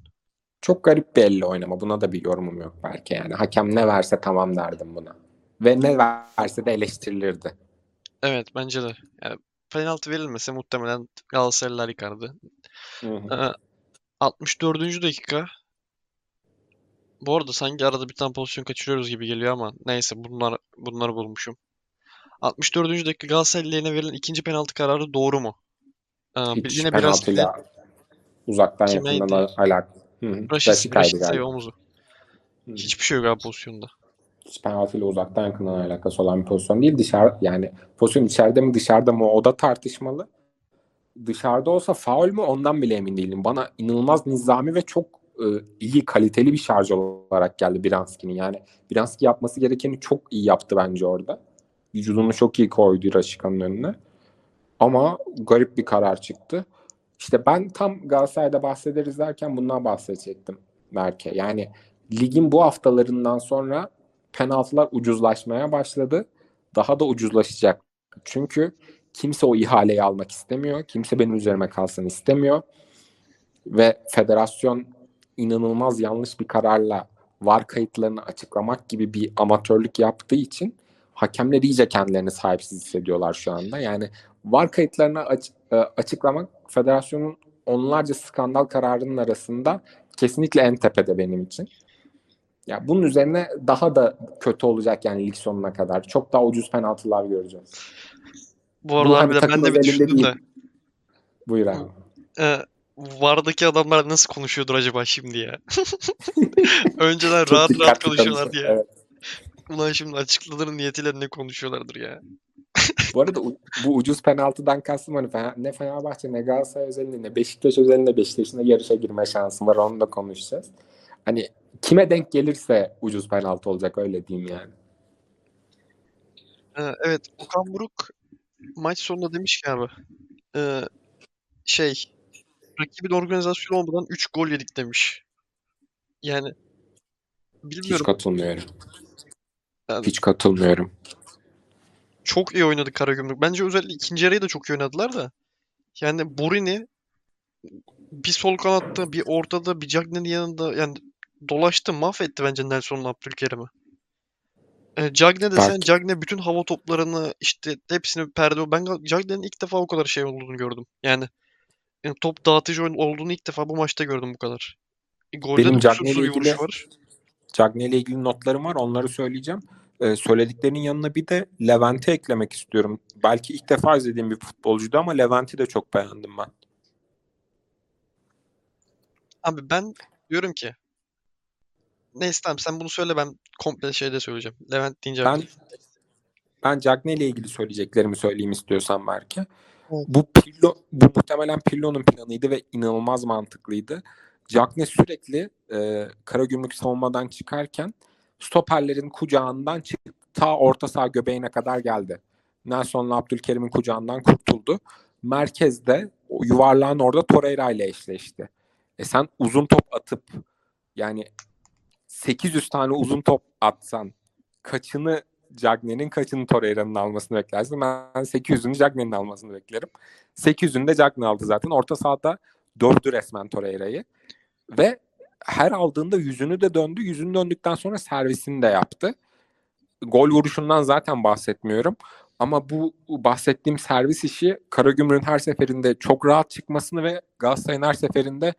Çok garip bir elle oynama. Buna da bir yorumum yok belki yani. Hakem ne verse tamam derdim buna. Ve ne verse de eleştirilirdi. Evet bence de. Yani penaltı verilmese muhtemelen Galatasaraylılar yıkardı. Hı hı. Ee, 64. dakika. Bu arada sanki arada bir tane pozisyon kaçırıyoruz gibi geliyor ama neyse bunlar bunları bulmuşum. 64. dakika Galatasaray lehine verilen ikinci penaltı kararı doğru mu? Ee, Hiç yine biraz penaltıyla uzaktan Kimeydi? yakından alakalı. Raşit, Raşit sayı omuzu. Hı. Hiçbir şey yok abi pozisyonda. Hiç penaltıyla uzaktan yakından alakası olan bir pozisyon değil. Dışarı yani pozisyon içeride mi dışarıda mı o da tartışmalı. Dışarıda olsa faul mü ondan bile emin değilim. Bana inanılmaz nizami ve çok e, iyi kaliteli bir şarj olarak geldi Biranski'nin. Yani Biranski yapması gerekeni çok iyi yaptı bence orada. Vücudunu çok iyi koydu Raşika'nın önüne. Ama garip bir karar çıktı. İşte ben tam Galatasaray'da bahsederiz derken bundan bahsedecektim Berke. Yani ligin bu haftalarından sonra penaltılar ucuzlaşmaya başladı. Daha da ucuzlaşacak. Çünkü kimse o ihaleyi almak istemiyor. Kimse benim üzerime kalsın istemiyor. Ve federasyon inanılmaz yanlış bir kararla var kayıtlarını açıklamak gibi bir amatörlük yaptığı için hakemler iyice kendilerini sahipsiz hissediyorlar şu anda. Yani var kayıtlarını aç- e, açıklamak federasyonun onlarca skandal kararının arasında kesinlikle en tepede benim için. Ya bunun üzerine daha da kötü olacak yani lig sonuna kadar. Çok daha ucuz penaltılar göreceğiz. Bu arada Bu hani harbiden ben takım de bir düşündüm de. Buyur abi. E, VAR'daki adamlar nasıl konuşuyordur acaba şimdi ya? <laughs> Önceden rahat rahat dikkatli konuşuyorlar konuşuyor. diye. Evet. Ulan şimdi açıkladığının niyetiyle ne konuşuyorlardır ya. <laughs> Bu arada bu ucuz penaltıdan kastım hani Fener- ne Fenerbahçe ne Galatasaray özelinde ne Beşiktaş özelinde Beşiktaş'ın da yarışa girme şansı var onu da konuşacağız. Hani kime denk gelirse ucuz penaltı olacak öyle diyeyim yani. Ee, evet, Okan Buruk maç sonunda demiş ki abi e, şey rakibin organizasyonu olmadan 3 gol yedik demiş. Yani Hiç bilmiyorum. katılmıyorum. Yani Hiç katılmıyorum. çok iyi oynadı Karagümrük. Bence özellikle ikinci yarıyı da çok iyi oynadılar da. Yani Borini bir sol kanatta, bir ortada, bir Cagney'in yanında yani dolaştı, mahvetti bence Nelson'la Abdülkerim'i. E, Cagney desen. Cagney bütün hava toplarını işte hepsini perde. Ben Cagney'in ilk defa o kadar şey olduğunu gördüm. Yani, yani top dağıtıcı oyun olduğunu ilk defa bu maçta gördüm bu kadar. E, golde Benim Cagney ile ilgili. Cagney ile ilgili notlarım var. Onları söyleyeceğim. Ee, söylediklerinin yanına bir de Levent'i eklemek istiyorum. Belki ilk defa izlediğim bir futbolcuydu ama Levent'i de çok beğendim ben. Abi ben diyorum ki neyse tamam sen bunu söyle ben komple şeyde söyleyeceğim. Levent deyince Ben ben Cagney ile ilgili söyleyeceklerimi söyleyeyim istiyorsan belki. Bu Pirlo bu muhtemelen Pirlo'nun planıydı ve inanılmaz mantıklıydı. Cagney sürekli e, Karagümrük savunmadan çıkarken stoperlerin kucağından çıktı. Ta orta saha göbeğine kadar geldi. Nelson'la Abdülkerim'in kucağından kurtuldu. Merkezde o yuvarlağın orada Torreira ile eşleşti. E sen uzun top atıp yani 800 tane uzun top atsan kaçını Cagney'in kaçını Torreira'nın almasını beklersin. Ben 800'ünü Cagney'in almasını beklerim. 800'ünü de Cagney aldı zaten. Orta sahada dövdü resmen Torreira'yı. Ve her aldığında yüzünü de döndü. Yüzünü döndükten sonra servisini de yaptı. Gol vuruşundan zaten bahsetmiyorum. Ama bu bahsettiğim servis işi Karagümrük'ün her seferinde çok rahat çıkmasını ve Galatasaray'ın her seferinde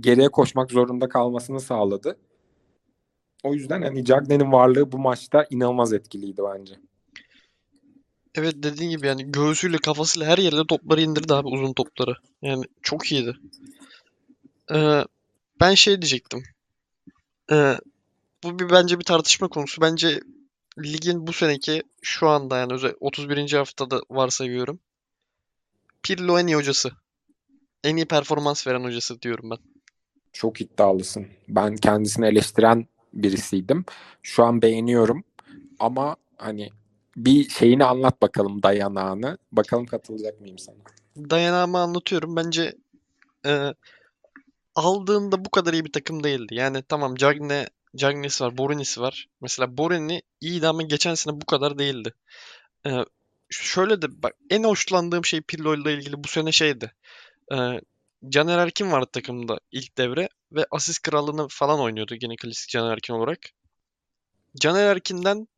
geriye koşmak zorunda kalmasını sağladı. O yüzden hani Cagney'in varlığı bu maçta inanılmaz etkiliydi bence. Evet dediğin gibi yani göğsüyle kafasıyla her yerde topları indirdi abi uzun topları. Yani çok iyiydi. Ee, ben şey diyecektim. Ee, bu bir bence bir tartışma konusu. Bence ligin bu seneki şu anda yani özel 31. haftada varsayıyorum. Pirlo en iyi hocası. En iyi performans veren hocası diyorum ben. Çok iddialısın. Ben kendisini eleştiren birisiydim. Şu an beğeniyorum. Ama hani bir şeyini anlat bakalım dayanağını. Bakalım katılacak mıyım sana? Dayanağımı anlatıyorum. Bence e, aldığında bu kadar iyi bir takım değildi. Yani tamam Cagney, Cagney'si var, Borini'si var. Mesela Borini iyiydi ama geçen sene bu kadar değildi. E, şöyle de bak en hoşlandığım şey Pirlo ile ilgili bu sene şeydi. E, Caner Erkin vardı takımda ilk devre ve asist krallığını falan oynuyordu yine klasik Caner Erkin olarak. Caner Erkin'den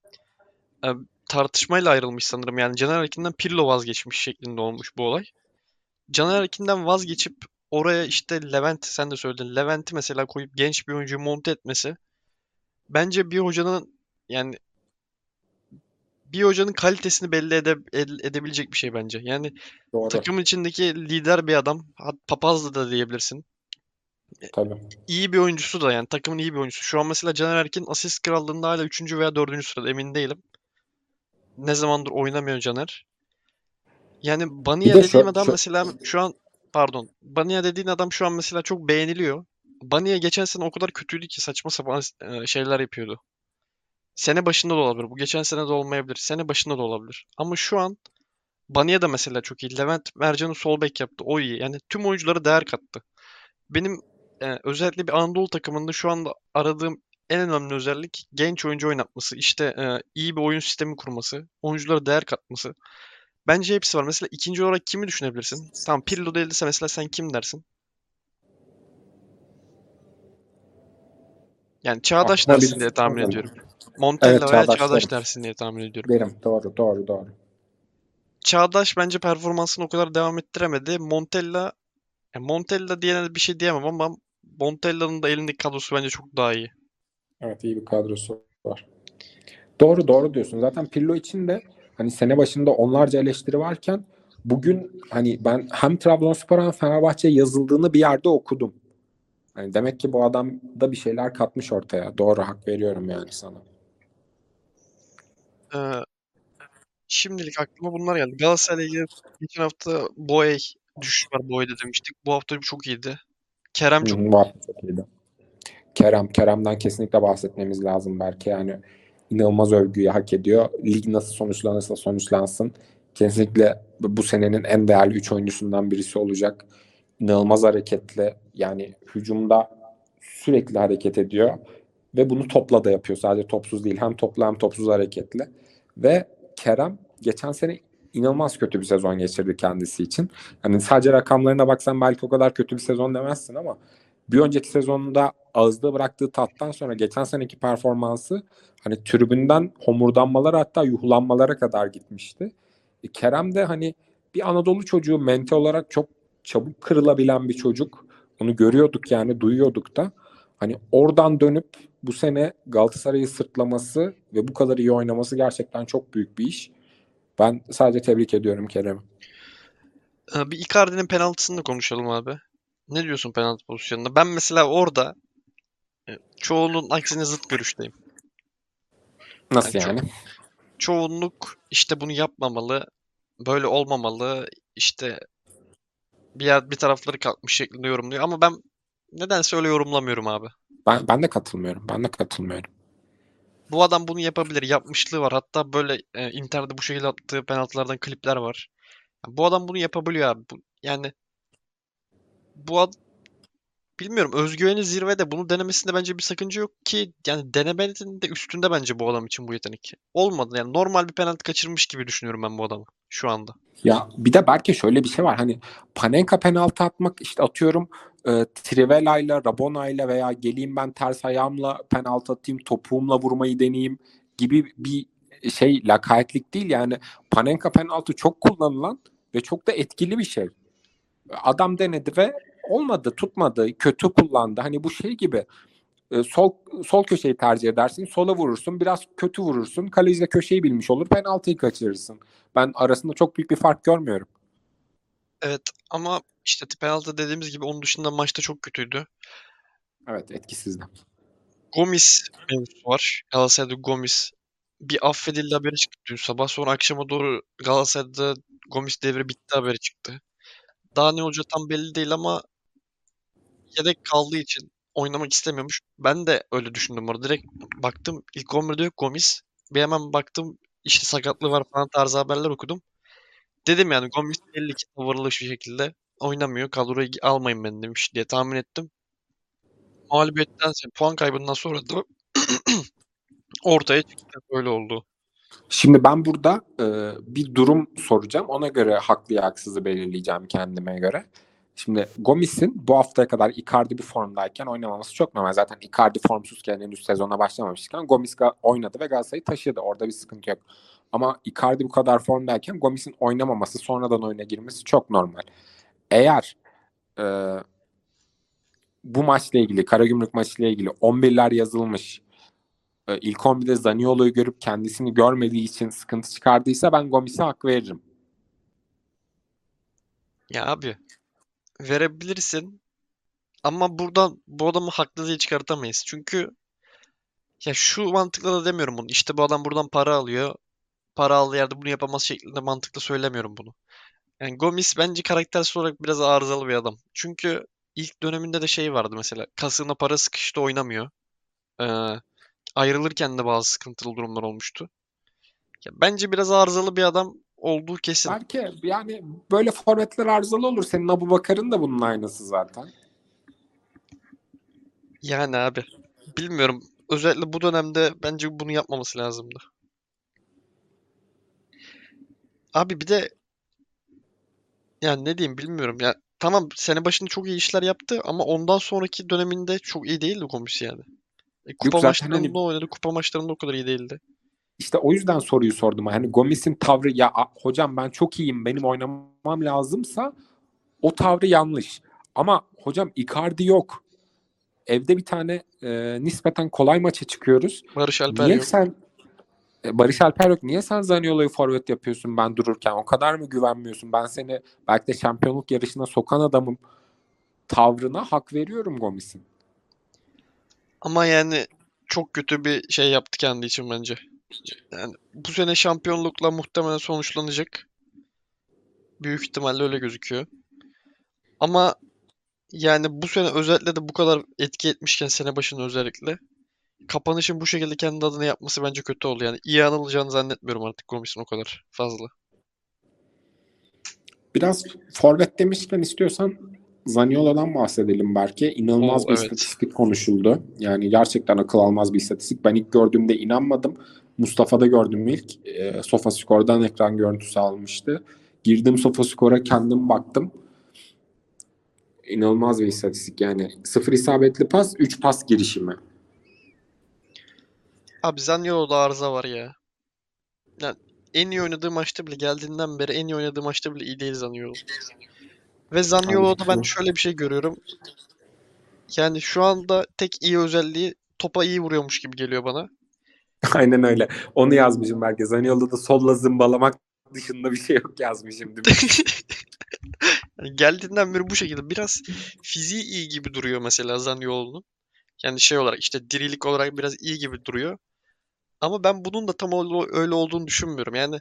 e, tartışmayla ayrılmış sanırım. Yani Caner Erkin'den Pirlo vazgeçmiş şeklinde olmuş bu olay. Caner Erkin'den vazgeçip oraya işte Levent sen de söyledin. Levent'i mesela koyup genç bir oyuncuyu monte etmesi bence bir hocanın yani bir hocanın kalitesini belli ede, ed- edebilecek bir şey bence. Yani Doğru. takımın içindeki lider bir adam. Papazlı da diyebilirsin. Tabii. İyi bir oyuncusu da yani takımın iyi bir oyuncusu. Şu an mesela Caner Erkin asist krallığında hala 3. veya 4. sırada emin değilim. Ne zamandır oynamıyor Caner. Yani Bania de şu- dediğim adam şu- mesela şu an pardon. Bania dediğin adam şu an mesela çok beğeniliyor. Bania geçen sene o kadar kötüydü ki saçma sapan e, şeyler yapıyordu. Sene başında da olabilir. Bu geçen sene de olmayabilir. Sene başında da olabilir. Ama şu an Bania da mesela çok iyi. Levent Mercan'ı sol bek yaptı. O iyi. Yani tüm oyunculara değer kattı. Benim e, özellikle bir Anadolu takımında şu anda aradığım en önemli özellik genç oyuncu oynatması. İşte e, iyi bir oyun sistemi kurması. Oyunculara değer katması. Bence hepsi var. Mesela ikinci olarak kimi düşünebilirsin? Tamam Pirlo değilse mesela sen kim dersin? Yani Çağdaş Aklıma dersin diye tahmin ediyorum. Montella Evet, veya Çağdaş Çağdaş dersin diye tahmin ediyorum. Derim. Doğru, doğru, doğru. Çağdaş bence performansını o kadar devam ettiremedi. Montella yani Montella diyene de bir şey diyemem ama Montella'nın da elindeki kadrosu bence çok daha iyi. Evet iyi bir kadrosu var. Doğru doğru diyorsun. Zaten Pirlo için de hani sene başında onlarca eleştiri varken bugün hani ben hem Trabzonspor hem Fenerbahçe yazıldığını bir yerde okudum. Hani demek ki bu adam da bir şeyler katmış ortaya. Doğru hak veriyorum yani sana. Ee, şimdilik aklıma bunlar geldi. Galatasaray'la ilgili geçen hafta Boey düşüş var Boey'de demiştik. Bu hafta çok iyiydi. Kerem çok iyiydi. Kerem, Kerem'den kesinlikle bahsetmemiz lazım belki. Yani inanılmaz övgüyü hak ediyor. Lig nasıl sonuçlanırsa sonuçlansın. Kesinlikle bu senenin en değerli 3 oyuncusundan birisi olacak. İnanılmaz hareketli. Yani hücumda sürekli hareket ediyor. Ve bunu topla da yapıyor. Sadece topsuz değil. Hem topla hem topsuz hareketli. Ve Kerem geçen sene inanılmaz kötü bir sezon geçirdi kendisi için. Hani sadece rakamlarına baksan belki o kadar kötü bir sezon demezsin ama bir önceki sezonunda ağızda bıraktığı tattan sonra geçen seneki performansı hani tribünden homurdanmalara hatta yuhlanmalara kadar gitmişti. E, Kerem de hani bir Anadolu çocuğu mental olarak çok çabuk kırılabilen bir çocuk. Onu görüyorduk yani duyuyorduk da. Hani oradan dönüp bu sene Galatasaray'ı sırtlaması ve bu kadar iyi oynaması gerçekten çok büyük bir iş. Ben sadece tebrik ediyorum Kerem'i. Ee, Bir Icardi'nin penaltısını da konuşalım abi. Ne diyorsun penaltı pozisyonunda? Ben mesela orada e, çoğunun aksine zıt görüşteyim. Nasıl Yani yani? Çoğunluk işte bunu yapmamalı, böyle olmamalı, işte bir yer bir tarafları kalkmış şeklinde yorumluyor ama ben nedense öyle yorumlamıyorum abi. Ben, ben de katılmıyorum. Ben de katılmıyorum. Bu adam bunu yapabilir, yapmışlığı var. Hatta böyle e, Inter'de bu şekilde attığı penaltılardan klipler var. Ya Bu adam bunu yapabiliyor abi. Bu, yani bu ad, bilmiyorum özgüveni zirvede bunu denemesinde bence bir sakınca yok ki yani denemenin de üstünde bence bu adam için bu yetenek. Olmadı yani normal bir penaltı kaçırmış gibi düşünüyorum ben bu adamı şu anda. Ya bir de belki şöyle bir şey var. Hani Panenka penaltı atmak işte atıyorum e, Trivela'yla, Rabona'yla veya geleyim ben ters ayağımla penaltı atayım, topuğumla vurmayı deneyeyim gibi bir şey lakaytlık değil. Yani Panenka penaltı çok kullanılan ve çok da etkili bir şey. Adam denedi ve olmadı, tutmadı, kötü kullandı. Hani bu şey gibi e, sol sol köşeyi tercih edersin, sola vurursun, biraz kötü vurursun, kaleci de köşeyi bilmiş olur, penaltıyı kaçırırsın. Ben arasında çok büyük bir fark görmüyorum. Evet ama işte penaltı dediğimiz gibi onun dışında maçta çok kötüydü. Evet, etkisizdi. Gomis mevzusu var. Galatasaray'da Gomis bir affedildi haberi çıktı dün sabah. Sonra akşama doğru Galatasaray'da Gomis devri bitti haberi çıktı. Daha ne olacağı tam belli değil ama yedek kaldığı için oynamak istemiyormuş. Ben de öyle düşündüm orada. Direkt baktım ilk 11'de yok Gomis. Bir hemen baktım işte sakatlığı var falan tarzı haberler okudum. Dedim yani Gomis belli ki tavırlı bir şekilde oynamıyor. Kadroya almayın beni demiş diye tahmin ettim. Mağlubiyetten puan kaybından sonra da <clears throat> ortaya çıktı. Böyle oldu. Şimdi ben burada e, bir durum soracağım. Ona göre haklı haksızı belirleyeceğim kendime göre. Şimdi Gomis'in bu haftaya kadar Icardi bir formdayken oynamaması çok normal. Zaten Icardi formsuzken henüz sezona başlamamışken Gomis oynadı ve Galatasaray'ı taşıdı. Orada bir sıkıntı yok. Ama Icardi bu kadar formdayken Gomis'in oynamaması, sonradan oyuna girmesi çok normal. Eğer e, bu maçla ilgili, Karagümrük maçıyla ilgili 11'ler yazılmış, e, ilk 11'de Zaniolo'yu görüp kendisini görmediği için sıkıntı çıkardıysa ben Gomis'e hak veririm. Ya abi verebilirsin ama buradan bu adamı haklı diye çıkartamayız. Çünkü ya şu mantıkla da demiyorum bunu. İşte bu adam buradan para alıyor. Para aldığı yerde bunu yapamaz şeklinde mantıklı söylemiyorum bunu. Yani Gomis bence karaktersel olarak biraz arızalı bir adam. Çünkü ilk döneminde de şey vardı mesela. Kasığına para sıkıştı oynamıyor. Ee, ayrılırken de bazı sıkıntılı durumlar olmuştu. Ya bence biraz arızalı bir adam olduğu kesin. Belki yani böyle forvetler arızalı olur. Senin Abu Bakar'ın da bunun aynısı zaten. Yani abi bilmiyorum. Özellikle bu dönemde bence bunu yapmaması lazımdı. Abi bir de yani ne diyeyim bilmiyorum. Ya tamam sene başında çok iyi işler yaptı ama ondan sonraki döneminde çok iyi değildi Gomis yani. E, kupa zaten maçlarında hani- oynadı. Kupa maçlarında o kadar iyi değildi. İşte o yüzden soruyu sordum. Hani Gomis'in tavrı ya hocam ben çok iyiyim benim oynamam lazımsa o tavrı yanlış. Ama hocam Icardi yok. Evde bir tane e, nispeten kolay maça çıkıyoruz. Barış Alper Niye yok. sen Barış Alper yok. Niye sen Zaniolo'yu forvet yapıyorsun ben dururken? O kadar mı güvenmiyorsun? Ben seni belki de şampiyonluk yarışına sokan adamım tavrına hak veriyorum Gomis'in. Ama yani çok kötü bir şey yaptı kendi için bence. Yani bu sene şampiyonlukla muhtemelen sonuçlanacak. Büyük ihtimalle öyle gözüküyor. Ama yani bu sene özellikle de bu kadar etki etmişken sene başında özellikle kapanışın bu şekilde kendi adına yapması bence kötü oldu. Yani iyi anılacağını zannetmiyorum artık Gomis'in o kadar fazla. Biraz forvet demişken istiyorsan Zaniolo'dan bahsedelim belki. İnanılmaz Oo, bir evet. istatistik konuşuldu. Yani gerçekten akıl almaz bir istatistik. Ben ilk gördüğümde inanmadım. Mustafa'da gördüm ilk. E, Sofascore'dan ekran görüntüsü almıştı. Girdim Sofascore'a kendim baktım. İnanılmaz bir istatistik yani. Sıfır isabetli pas, 3 pas girişimi. Abi Zaniolo'da arıza var ya. Yani en iyi oynadığı maçta bile geldiğinden beri en iyi oynadığı maçta bile iyi değil Zaniolo. Ve Zaniolo'da ben şöyle bir şey görüyorum. Yani şu anda tek iyi özelliği topa iyi vuruyormuş gibi geliyor bana. <laughs> Aynen öyle. Onu yazmışım belki. Zaniolo'da da solla zımbalamak dışında bir şey yok yazmışım. Değil mi? Yani <laughs> geldiğinden beri bu şekilde biraz fiziği iyi gibi duruyor mesela Zaniolo'nun. Yani şey olarak işte dirilik olarak biraz iyi gibi duruyor. Ama ben bunun da tam öyle olduğunu düşünmüyorum. Yani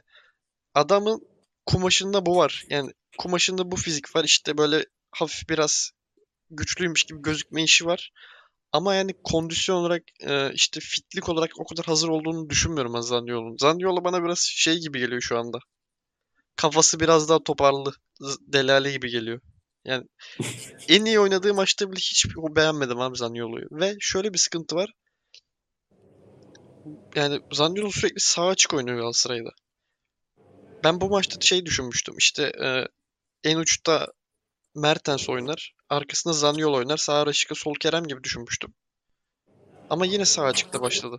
adamın kumaşında bu var. Yani kumaşında bu fizik var. İşte böyle hafif biraz güçlüymüş gibi gözükme işi var. Ama yani kondisyon olarak e, işte fitlik olarak o kadar hazır olduğunu düşünmüyorum ben Zaniolo'nun. Zaniolo bana biraz şey gibi geliyor şu anda. Kafası biraz daha toparlı. Delali gibi geliyor. Yani <laughs> en iyi oynadığı maçta bile hiç beğenmedim abi Zaniolo'yu. Ve şöyle bir sıkıntı var. Yani Zaniolo sürekli sağ açık oynuyor Galatasaray'da. Ben bu maçta şey düşünmüştüm. İşte e, en uçta Mertens oynar. Arkasında Zaniolo oynar. Sağ açıkta Sol Kerem gibi düşünmüştüm. Ama yine sağ açıkta başladı.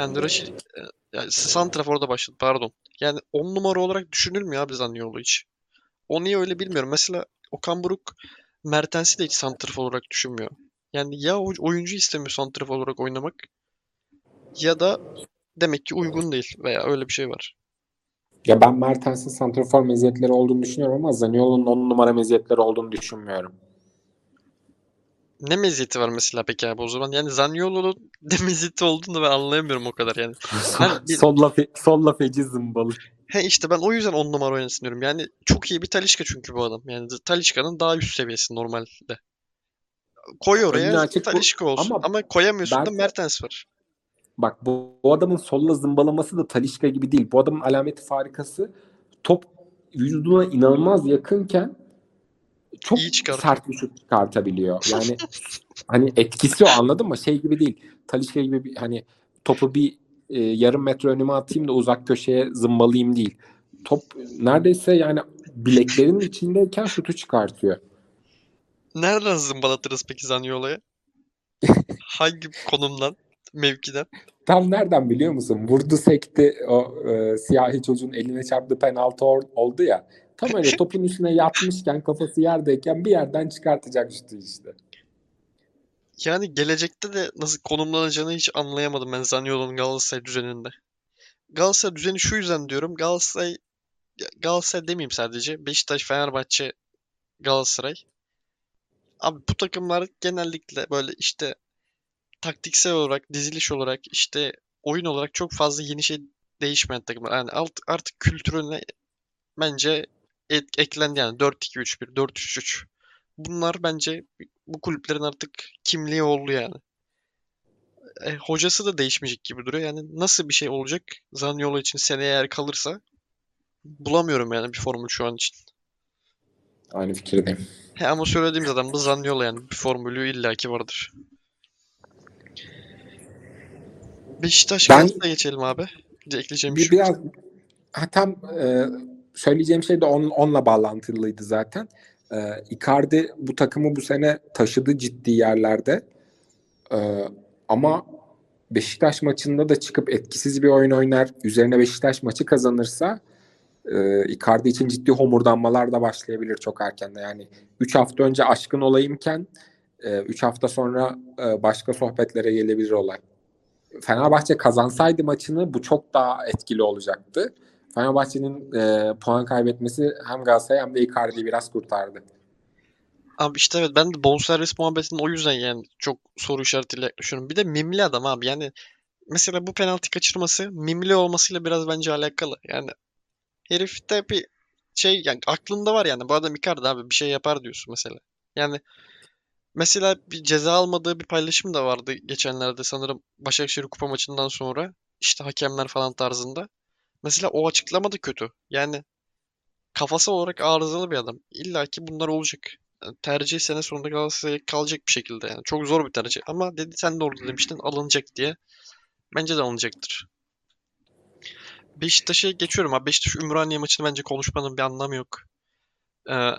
Yani Raşit, e, yani Santrafor'da başladı pardon. Yani 10 numara olarak düşünülmüyor abi Zaniolo hiç. O niye öyle bilmiyorum. Mesela Okan Buruk Mertens'i de hiç santrafor olarak düşünmüyor. Yani ya oy- oyuncu istemiyor santrafor olarak oynamak ya da demek ki uygun değil veya öyle bir şey var. Ya ben Mertens'in santrafor meziyetleri olduğunu düşünüyorum ama Zaniolo'nun 10 numara meziyetleri olduğunu düşünmüyorum. Ne meziyeti var mesela peki abi o zaman? Yani Zaniolo'nun <laughs> ne meziyeti olduğunu ben anlayamıyorum o kadar yani. Ben <laughs> bir- solla, fe- solla feci zımbalı. He işte ben o yüzden 10 numara oynasın diyorum. Yani çok iyi bir Talisca çünkü bu adam. Yani Talisca'nın daha üst seviyesi normalde. Koy oraya Talisca olsun ama ama, koyamıyorsun da belki- Mertens var. Bak bu, bu adamın solla zımbalaması da Talişka gibi değil. Bu adamın alameti farikası top vücuduna inanılmaz yakınken çok sert bir şut çıkartabiliyor. <laughs> Yani hani etkisi o anladın mı? Şey gibi değil. Talişka gibi bir, hani topu bir e, yarım metre önüme atayım da uzak köşeye zımbalayayım değil. Top neredeyse yani bileklerinin içindeyken şutu çıkartıyor. Nereden zımbalatırız peki Zaniolo'ya? <laughs> Hangi konumdan? Mevkiden? Tam nereden biliyor musun? Vurdu sekti o e, siyahi çocuğun eline çarptı penaltı or- oldu ya. Tam öyle <laughs> topun üstüne yatmışken kafası yerdeyken bir yerden çıkartacak şutu işte. Yani gelecekte de nasıl konumlanacağını hiç anlayamadım ben Zaniolo'nun Galatasaray düzeninde. Galatasaray düzeni şu yüzden diyorum. Galatasaray Galatasaray demeyeyim sadece. Beşiktaş, Fenerbahçe, Galatasaray. Abi bu takımlar genellikle böyle işte taktiksel olarak, diziliş olarak, işte oyun olarak çok fazla yeni şey değişmeyen takımlar. Yani alt- artık kültürüne bence et- eklendi yani 4-2-3-1, 4-3-3. Bunlar bence bu kulüplerin artık kimliği oldu yani. E, hocası da değişmeyecek gibi duruyor. Yani nasıl bir şey olacak Zaniolo için seneye eğer kalırsa bulamıyorum yani bir formül şu an için. Aynı fikirdeyim. He ama söylediğimiz adam da Zaniolo yani bir formülü illaki vardır. Beşiktaş Ben- geçelim abi. De ekleyeceğim bir Bir, şey biraz ha, tam e, söyleyeceğim şey de on, onunla bağlantılıydı zaten. E, Icardi bu takımı bu sene taşıdı ciddi yerlerde. E, ama Beşiktaş maçında da çıkıp etkisiz bir oyun oynar. Üzerine Beşiktaş maçı kazanırsa e, Icardi için ciddi homurdanmalar da başlayabilir çok erkenden. Yani 3 hafta önce aşkın olayımken 3 hafta sonra e, başka sohbetlere gelebilir olay. Fenerbahçe kazansaydı maçını bu çok daha etkili olacaktı. Fenerbahçe'nin e, puan kaybetmesi hem Galatasaray hem de Icardi'yi biraz kurtardı. Abi işte evet ben de bonservis muhabbetinin o yüzden yani çok soru işaretiyle yaklaşıyorum. Bir de mimli adam abi yani mesela bu penaltı kaçırması mimli olmasıyla biraz bence alakalı. Yani herifte bir şey yani aklında var yani bu adam Icardi abi bir şey yapar diyorsun mesela. Yani mesela bir ceza almadığı bir paylaşım da vardı geçenlerde sanırım Başakşehir kupa maçından sonra işte hakemler falan tarzında. Mesela o açıklama da kötü. Yani kafası olarak arızalı bir adam. İlla ki bunlar olacak. Yani tercih sene sonunda Galatasaray'a kalacak bir şekilde yani. Çok zor bir tercih. Ama dedi sen de orada demiştin alınacak diye. Bence de alınacaktır. Beşiktaş'a geçiyorum abi. Beşiktaş Ümraniye maçını bence konuşmanın bir anlamı yok. Ee,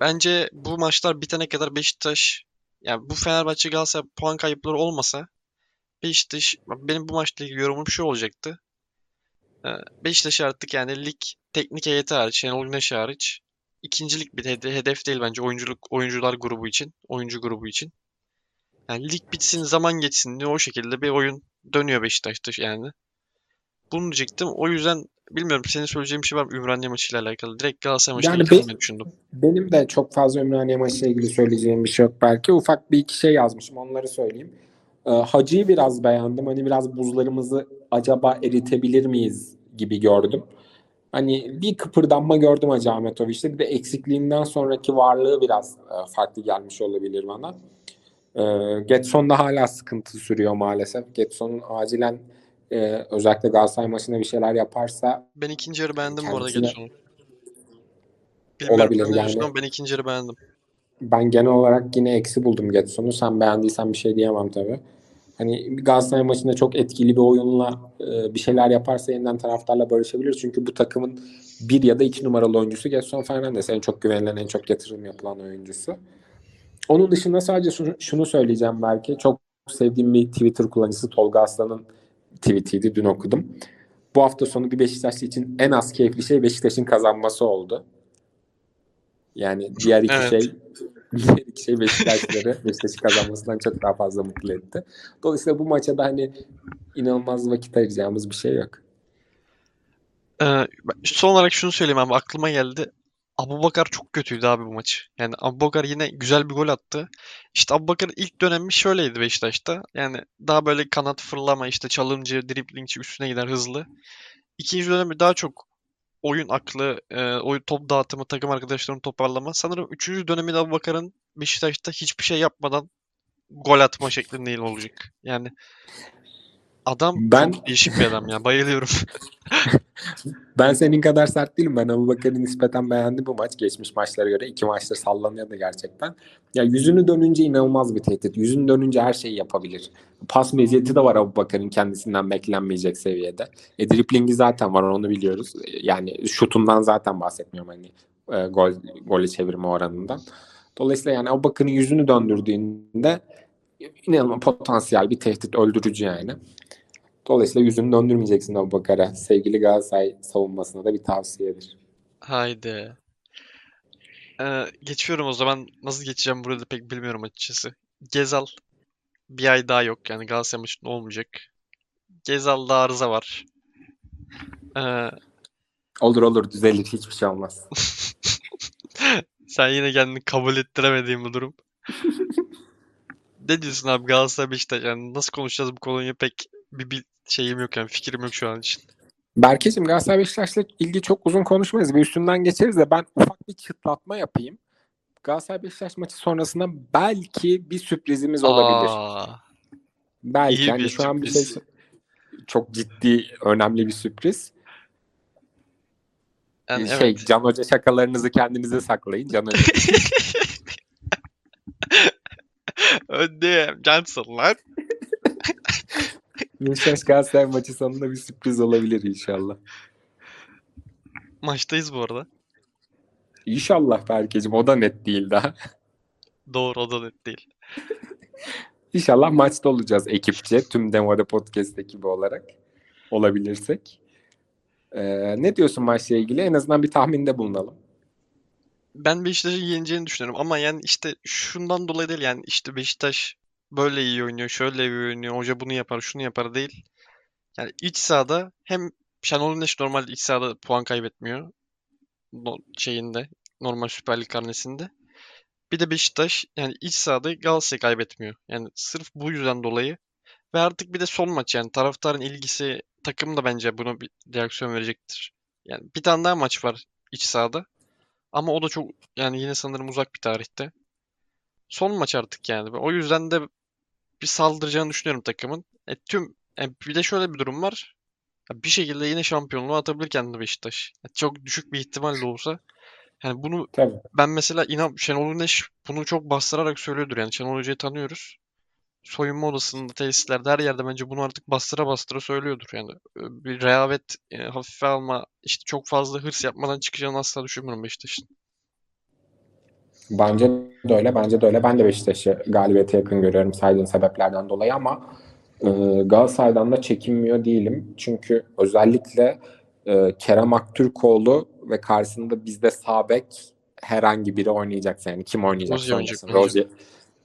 bence bu maçlar bitene kadar Beşiktaş yani bu Fenerbahçe Galatasaray puan kayıpları olmasa Beşiktaş benim bu maçla ilgili yorumum şu olacaktı. Ee, Beşiktaş artık yani lig teknik heyeti hariç, Şenol Güneş hariç ikincilik bir hedef değil bence oyunculuk oyuncular grubu için, oyuncu grubu için. Yani lig bitsin, zaman geçsin diye o şekilde bir oyun dönüyor Beşiktaş'ta yani. Bunu diyecektim. O yüzden bilmiyorum senin söyleyeceğin bir şey var mı Ümraniye maçıyla alakalı? Direkt Galatasaray maçıyla Yani ilgili be- düşündüm. Benim de çok fazla Ümraniye maçıyla ilgili söyleyeceğim bir şey yok belki. Ufak bir iki şey yazmışım onları söyleyeyim. Ee, Hacı'yı biraz beğendim. Hani biraz buzlarımızı acaba eritebilir miyiz gibi gördüm. Hani bir kıpırdanma gördüm Hacı Ahmetoviç'te. Bir de eksikliğinden sonraki varlığı biraz e, farklı gelmiş olabilir bana. Ee, Getson'da hala sıkıntı sürüyor maalesef. Getson'un acilen e, özellikle Galatasaray maçında bir şeyler yaparsa Ben ikinci yarı beğendim bu arada. Bilmiyorum Olabilir yani. ben ikinci yarı beğendim. Ben genel olarak yine eksi buldum Getson'u. Sen beğendiysen bir şey diyemem tabii. Hani Galatasaray maçında çok etkili bir oyunla e, bir şeyler yaparsa yeniden taraftarla barışabilir. Çünkü bu takımın bir ya da iki numaralı oyuncusu Getson Fernandes. En çok güvenilen, en çok yatırım yapılan oyuncusu. Onun dışında sadece şunu, şunu söyleyeceğim belki. Çok sevdiğim bir Twitter kullanıcısı Tolga Aslan'ın tweetiydi. Dün okudum. Bu hafta sonu bir Beşiktaşlı için en az keyifli şey Beşiktaş'ın kazanması oldu. Yani diğer iki Evet. şey <laughs> diğer iki şey Beşiktaşları <laughs> Beşiktaş'ın kazanmasından çok daha fazla mutlu etti. Dolayısıyla bu maça da hani inanılmaz vakit ayıracağımız bir şey yok. Ee, son olarak şunu söyleyeyim abi aklıma geldi. Abubakar çok kötüydü abi bu maç. Yani Abubakar yine güzel bir gol attı. İşte Abubakar'ın ilk dönemi şöyleydi Beşiktaş'ta. Yani daha böyle kanat fırlama işte çalımcı, driblingçi üstüne gider hızlı. İkinci dönemi daha çok oyun aklı, e, oyun top dağıtımı, takım arkadaşlarını toparlama. Sanırım üçüncü dönemi de Abubakar'ın Beşiktaş'ta hiçbir şey yapmadan gol atma şeklinde olacak. Yani adam Ben- çok değişik bir adam ya. Bayılıyorum. <laughs> Ben senin kadar sert değilim. Ben Abubakar'ı nispeten beğendim bu maç. Geçmiş maçlara göre. iki maçta sallanıyordu gerçekten. Ya yüzünü dönünce inanılmaz bir tehdit. Yüzünü dönünce her şeyi yapabilir. Pas meziyeti de var Abubakar'ın kendisinden beklenmeyecek seviyede. E, driplingi zaten var onu biliyoruz. E, Yani şutundan zaten bahsetmiyorum hani e, gol golü çevirme oranından. Dolayısıyla yani Abubakar'ın yüzünü döndürdüğünde inanılmaz potansiyel bir tehdit öldürücü yani. Dolayısıyla yüzünü döndürmeyeceksin Abubakar'a. Sevgili Galatasaray savunmasına da bir tavsiyedir. Haydi. Ee, geçiyorum o zaman. Nasıl geçeceğim burada pek bilmiyorum açıkçası. Gezal bir ay daha yok yani Galatasaray maçında olmayacak. Gezal'da arıza var. Ee, Olur olur düzelir hiçbir şey olmaz. <laughs> sen yine kendini kabul ettiremediğin bu durum. <laughs> Ne diyorsun abi Galatasaray Beşiktaş yani nasıl konuşacağız bu konuyu pek bir, bir şeyim yok yani fikrim yok şu an için. Berke'cim Galatasaray Beşiktaş'la ilgili çok uzun konuşmayız. Bir üstünden geçeriz de ben ufak bir çıtlatma yapayım. Galatasaray Beşiktaş maçı sonrasında belki bir sürprizimiz olabilir. Aa, belki yani şu an bir şey çok ciddi önemli bir sürpriz. yani şey evet. Can Hoca şakalarınızı kendinize saklayın. Can Hoca <laughs> Öndeyim Cansın lan. <laughs> Beşiktaş Galatasaray maçı sonunda bir sürpriz olabilir inşallah. Maçtayız bu arada. İnşallah Berke'cim o da net değil daha. Doğru o da net değil. <laughs> İnşallah maçta olacağız ekipçe. Tüm Demode Podcast ekibi olarak. Olabilirsek. Ee, ne diyorsun maçla ilgili? En azından bir tahminde bulunalım. Ben Beşiktaş'ın yeneceğini düşünüyorum ama yani işte şundan dolayı değil yani işte Beşiktaş böyle iyi oynuyor, şöyle iyi oynuyor, hoca bunu yapar, şunu yapar değil. Yani iç sahada hem Şenol Güneş normalde iç sahada puan kaybetmiyor. No- şeyinde, normal Süper Lig karnesinde. Bir de Beşiktaş yani iç sahada Galatasaray kaybetmiyor. Yani sırf bu yüzden dolayı ve artık bir de son maç yani taraftarın ilgisi takım da bence buna bir reaksiyon verecektir. Yani bir tane daha maç var iç sahada. Ama o da çok yani yine sanırım uzak bir tarihte. Son maç artık yani. O yüzden de bir saldıracağını düşünüyorum takımın. E, tüm e, bir de şöyle bir durum var. Ya bir şekilde yine şampiyonluğu atabilir kendini Beşiktaş. Ya çok düşük bir ihtimal de olsa. Yani bunu Tabii. ben mesela inan Şenol Güneş bunu çok bastırarak söylüyordur yani. Şenol Hoca'yı tanıyoruz. soyunma odasında, tesislerde her yerde bence bunu artık bastıra bastıra söylüyordur. Yani e, bir rehavet e, hafife alma, işte çok fazla hırs yapmadan çıkacağını asla düşünmüyorum Beşiktaş'ın. Bence de öyle, bence de öyle. Ben de Beşiktaş'ı galibiyete yakın görüyorum saydığın sebeplerden dolayı ama e, Galatasaray'dan da çekinmiyor değilim. Çünkü özellikle e, Kerem Aktürkoğlu ve karşısında bizde sağ bek herhangi biri oynayacaksa yani kim oynayacaksa Rozier oynayacak oynasın. Rozier,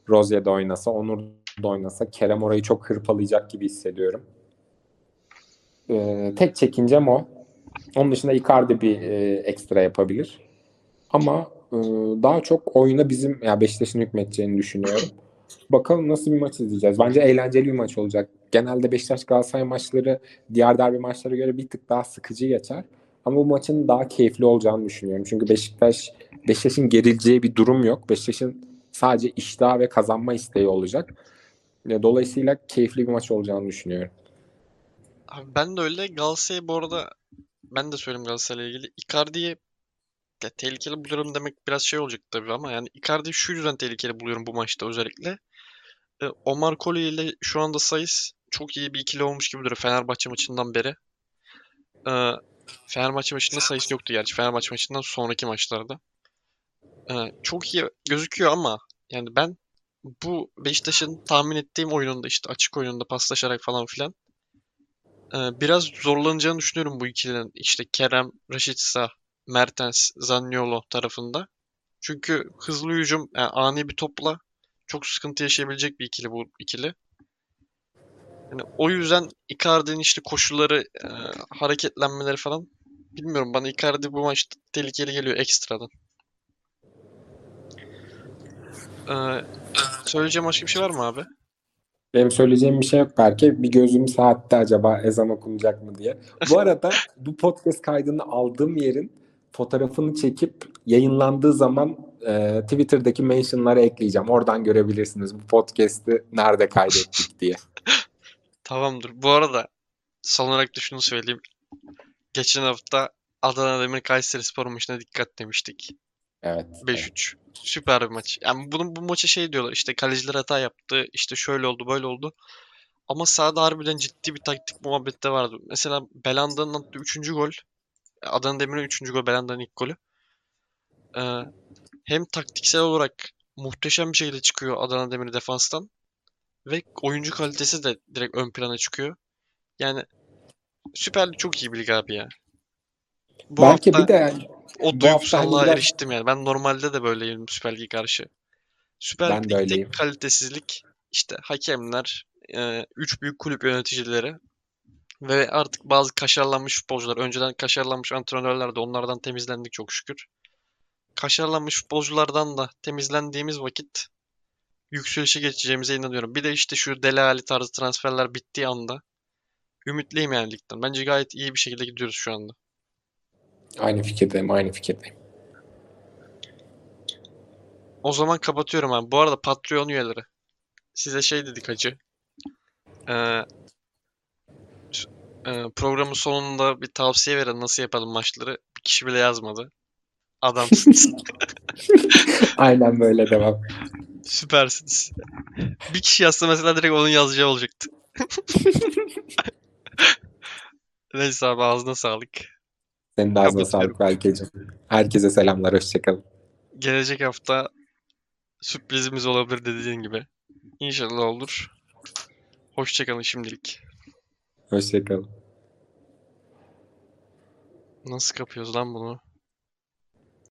Rozier de oynasa, Onur da oynasa Kerem orayı çok hırpalayacak gibi hissediyorum. E, tek çekincem o. Onun dışında Icardi bir e, ekstra yapabilir. Ama e, daha çok oyuna bizim ya Beşiktaş'ın hükmedeceğini düşünüyorum. Bakalım nasıl bir maç izleyeceğiz. Bence eğlenceli bir maç olacak. Genelde Beşiktaş Galatasaray maçları diğer derbi maçlara göre bir tık daha sıkıcı geçer. Ama bu maçın daha keyifli olacağını düşünüyorum. Çünkü Beşiktaş Beşiktaş'ın gerileceği bir durum yok. Beşiktaş'ın sadece iştah ve kazanma isteği olacak. Dolayısıyla keyifli bir maç olacağını düşünüyorum. Abi ben de öyle. Galatasaray bu arada ben de söyleyeyim Galatasaray'la ilgili. Icardi'yi ya tehlikeli buluyorum demek biraz şey olacak tabii ama yani Icardi'yi şu yüzden tehlikeli buluyorum bu maçta özellikle. E, Omar Colley ile şu anda Sayıs çok iyi bir ikili olmuş gibi duruyor Fenerbahçe maçından beri. E, Fenerbahçe maçında Sayıs yoktu gerçi. Fenerbahçe maçından sonraki maçlarda. E, çok iyi gözüküyor ama yani ben bu Beşiktaş'ın tahmin ettiğim oyununda işte açık oyununda paslaşarak falan filan e, biraz zorlanacağını düşünüyorum bu ikilinin. İşte Kerem, Rashica, Mertens, Zaniolo tarafında. Çünkü hızlı hücum, yani ani bir topla çok sıkıntı yaşayabilecek bir ikili bu ikili. Yani o yüzden Icardi'nin işte koşulları, e, hareketlenmeleri falan bilmiyorum bana Icardi bu maçta tehlikeli geliyor ekstradan. E, söyleyeceğim başka bir şey var mı abi? Benim söyleyeceğim bir şey yok belki. Bir gözüm saatte acaba ezan okunacak mı diye. Bu <laughs> arada bu podcast kaydını aldığım yerin fotoğrafını çekip yayınlandığı zaman e, Twitter'daki mentionlara ekleyeceğim. Oradan görebilirsiniz bu podcast'i nerede kaydettik diye. <laughs> Tamamdır. Bu arada son olarak da şunu söyleyeyim. Geçen hafta Adana Demir Kayserispor maçına dikkat demiştik. Evet. 5-3. Süper bir maç. Yani bunun bu maça şey diyorlar işte kaleciler hata yaptı, işte şöyle oldu, böyle oldu. Ama sahada harbiden ciddi bir taktik muhabbette vardı. Mesela Belanda'nın attığı 3. gol, Adana Demir'in 3. gol, Belanda'nın ilk golü. Ee, hem taktiksel olarak muhteşem bir şekilde çıkıyor Adana Demir defanstan ve oyuncu kalitesi de direkt ön plana çıkıyor. Yani Süper Lig çok iyi bir lig abi ya. Bu Belki hafta bir de o hani duygusallığa biraz- eriştim yani. Ben normalde de böyleyim Süper Lig'e karşı. Süper Ben Lig'de kalitesizlik işte hakemler, e, üç büyük kulüp yöneticileri ve artık bazı kaşarlanmış futbolcular. Önceden kaşarlanmış antrenörler de onlardan temizlendik çok şükür. Kaşarlanmış futbolculardan da temizlendiğimiz vakit yükselişe geçeceğimize inanıyorum. Bir de işte şu Dele Alli tarzı transferler bittiği anda ümitliyim yani ligden. Bence gayet iyi bir şekilde gidiyoruz şu anda. aynı fikirdeyim, aynı fikirdeyim. O zaman kapatıyorum abi. Bu arada Patreon üyeleri. Size şey dedik hacı. Ee, programın sonunda bir tavsiye verin nasıl yapalım maçları. Bir kişi bile yazmadı. Adamsınız. <laughs> Aynen böyle devam. Süpersiniz. Bir kişi yazsa mesela direkt onun yazacağı olacaktı. <laughs> Neyse abi ağzına sağlık. Senin de ağzına sağlık Belkeciğim. Herkese selamlar, hoşçakalın. Gelecek hafta sürprizimiz olabilir dediğin gibi. İnşallah olur. Hoşçakalın şimdilik. Hoşçakalın. Nasıl kapıyoruz lan bunu?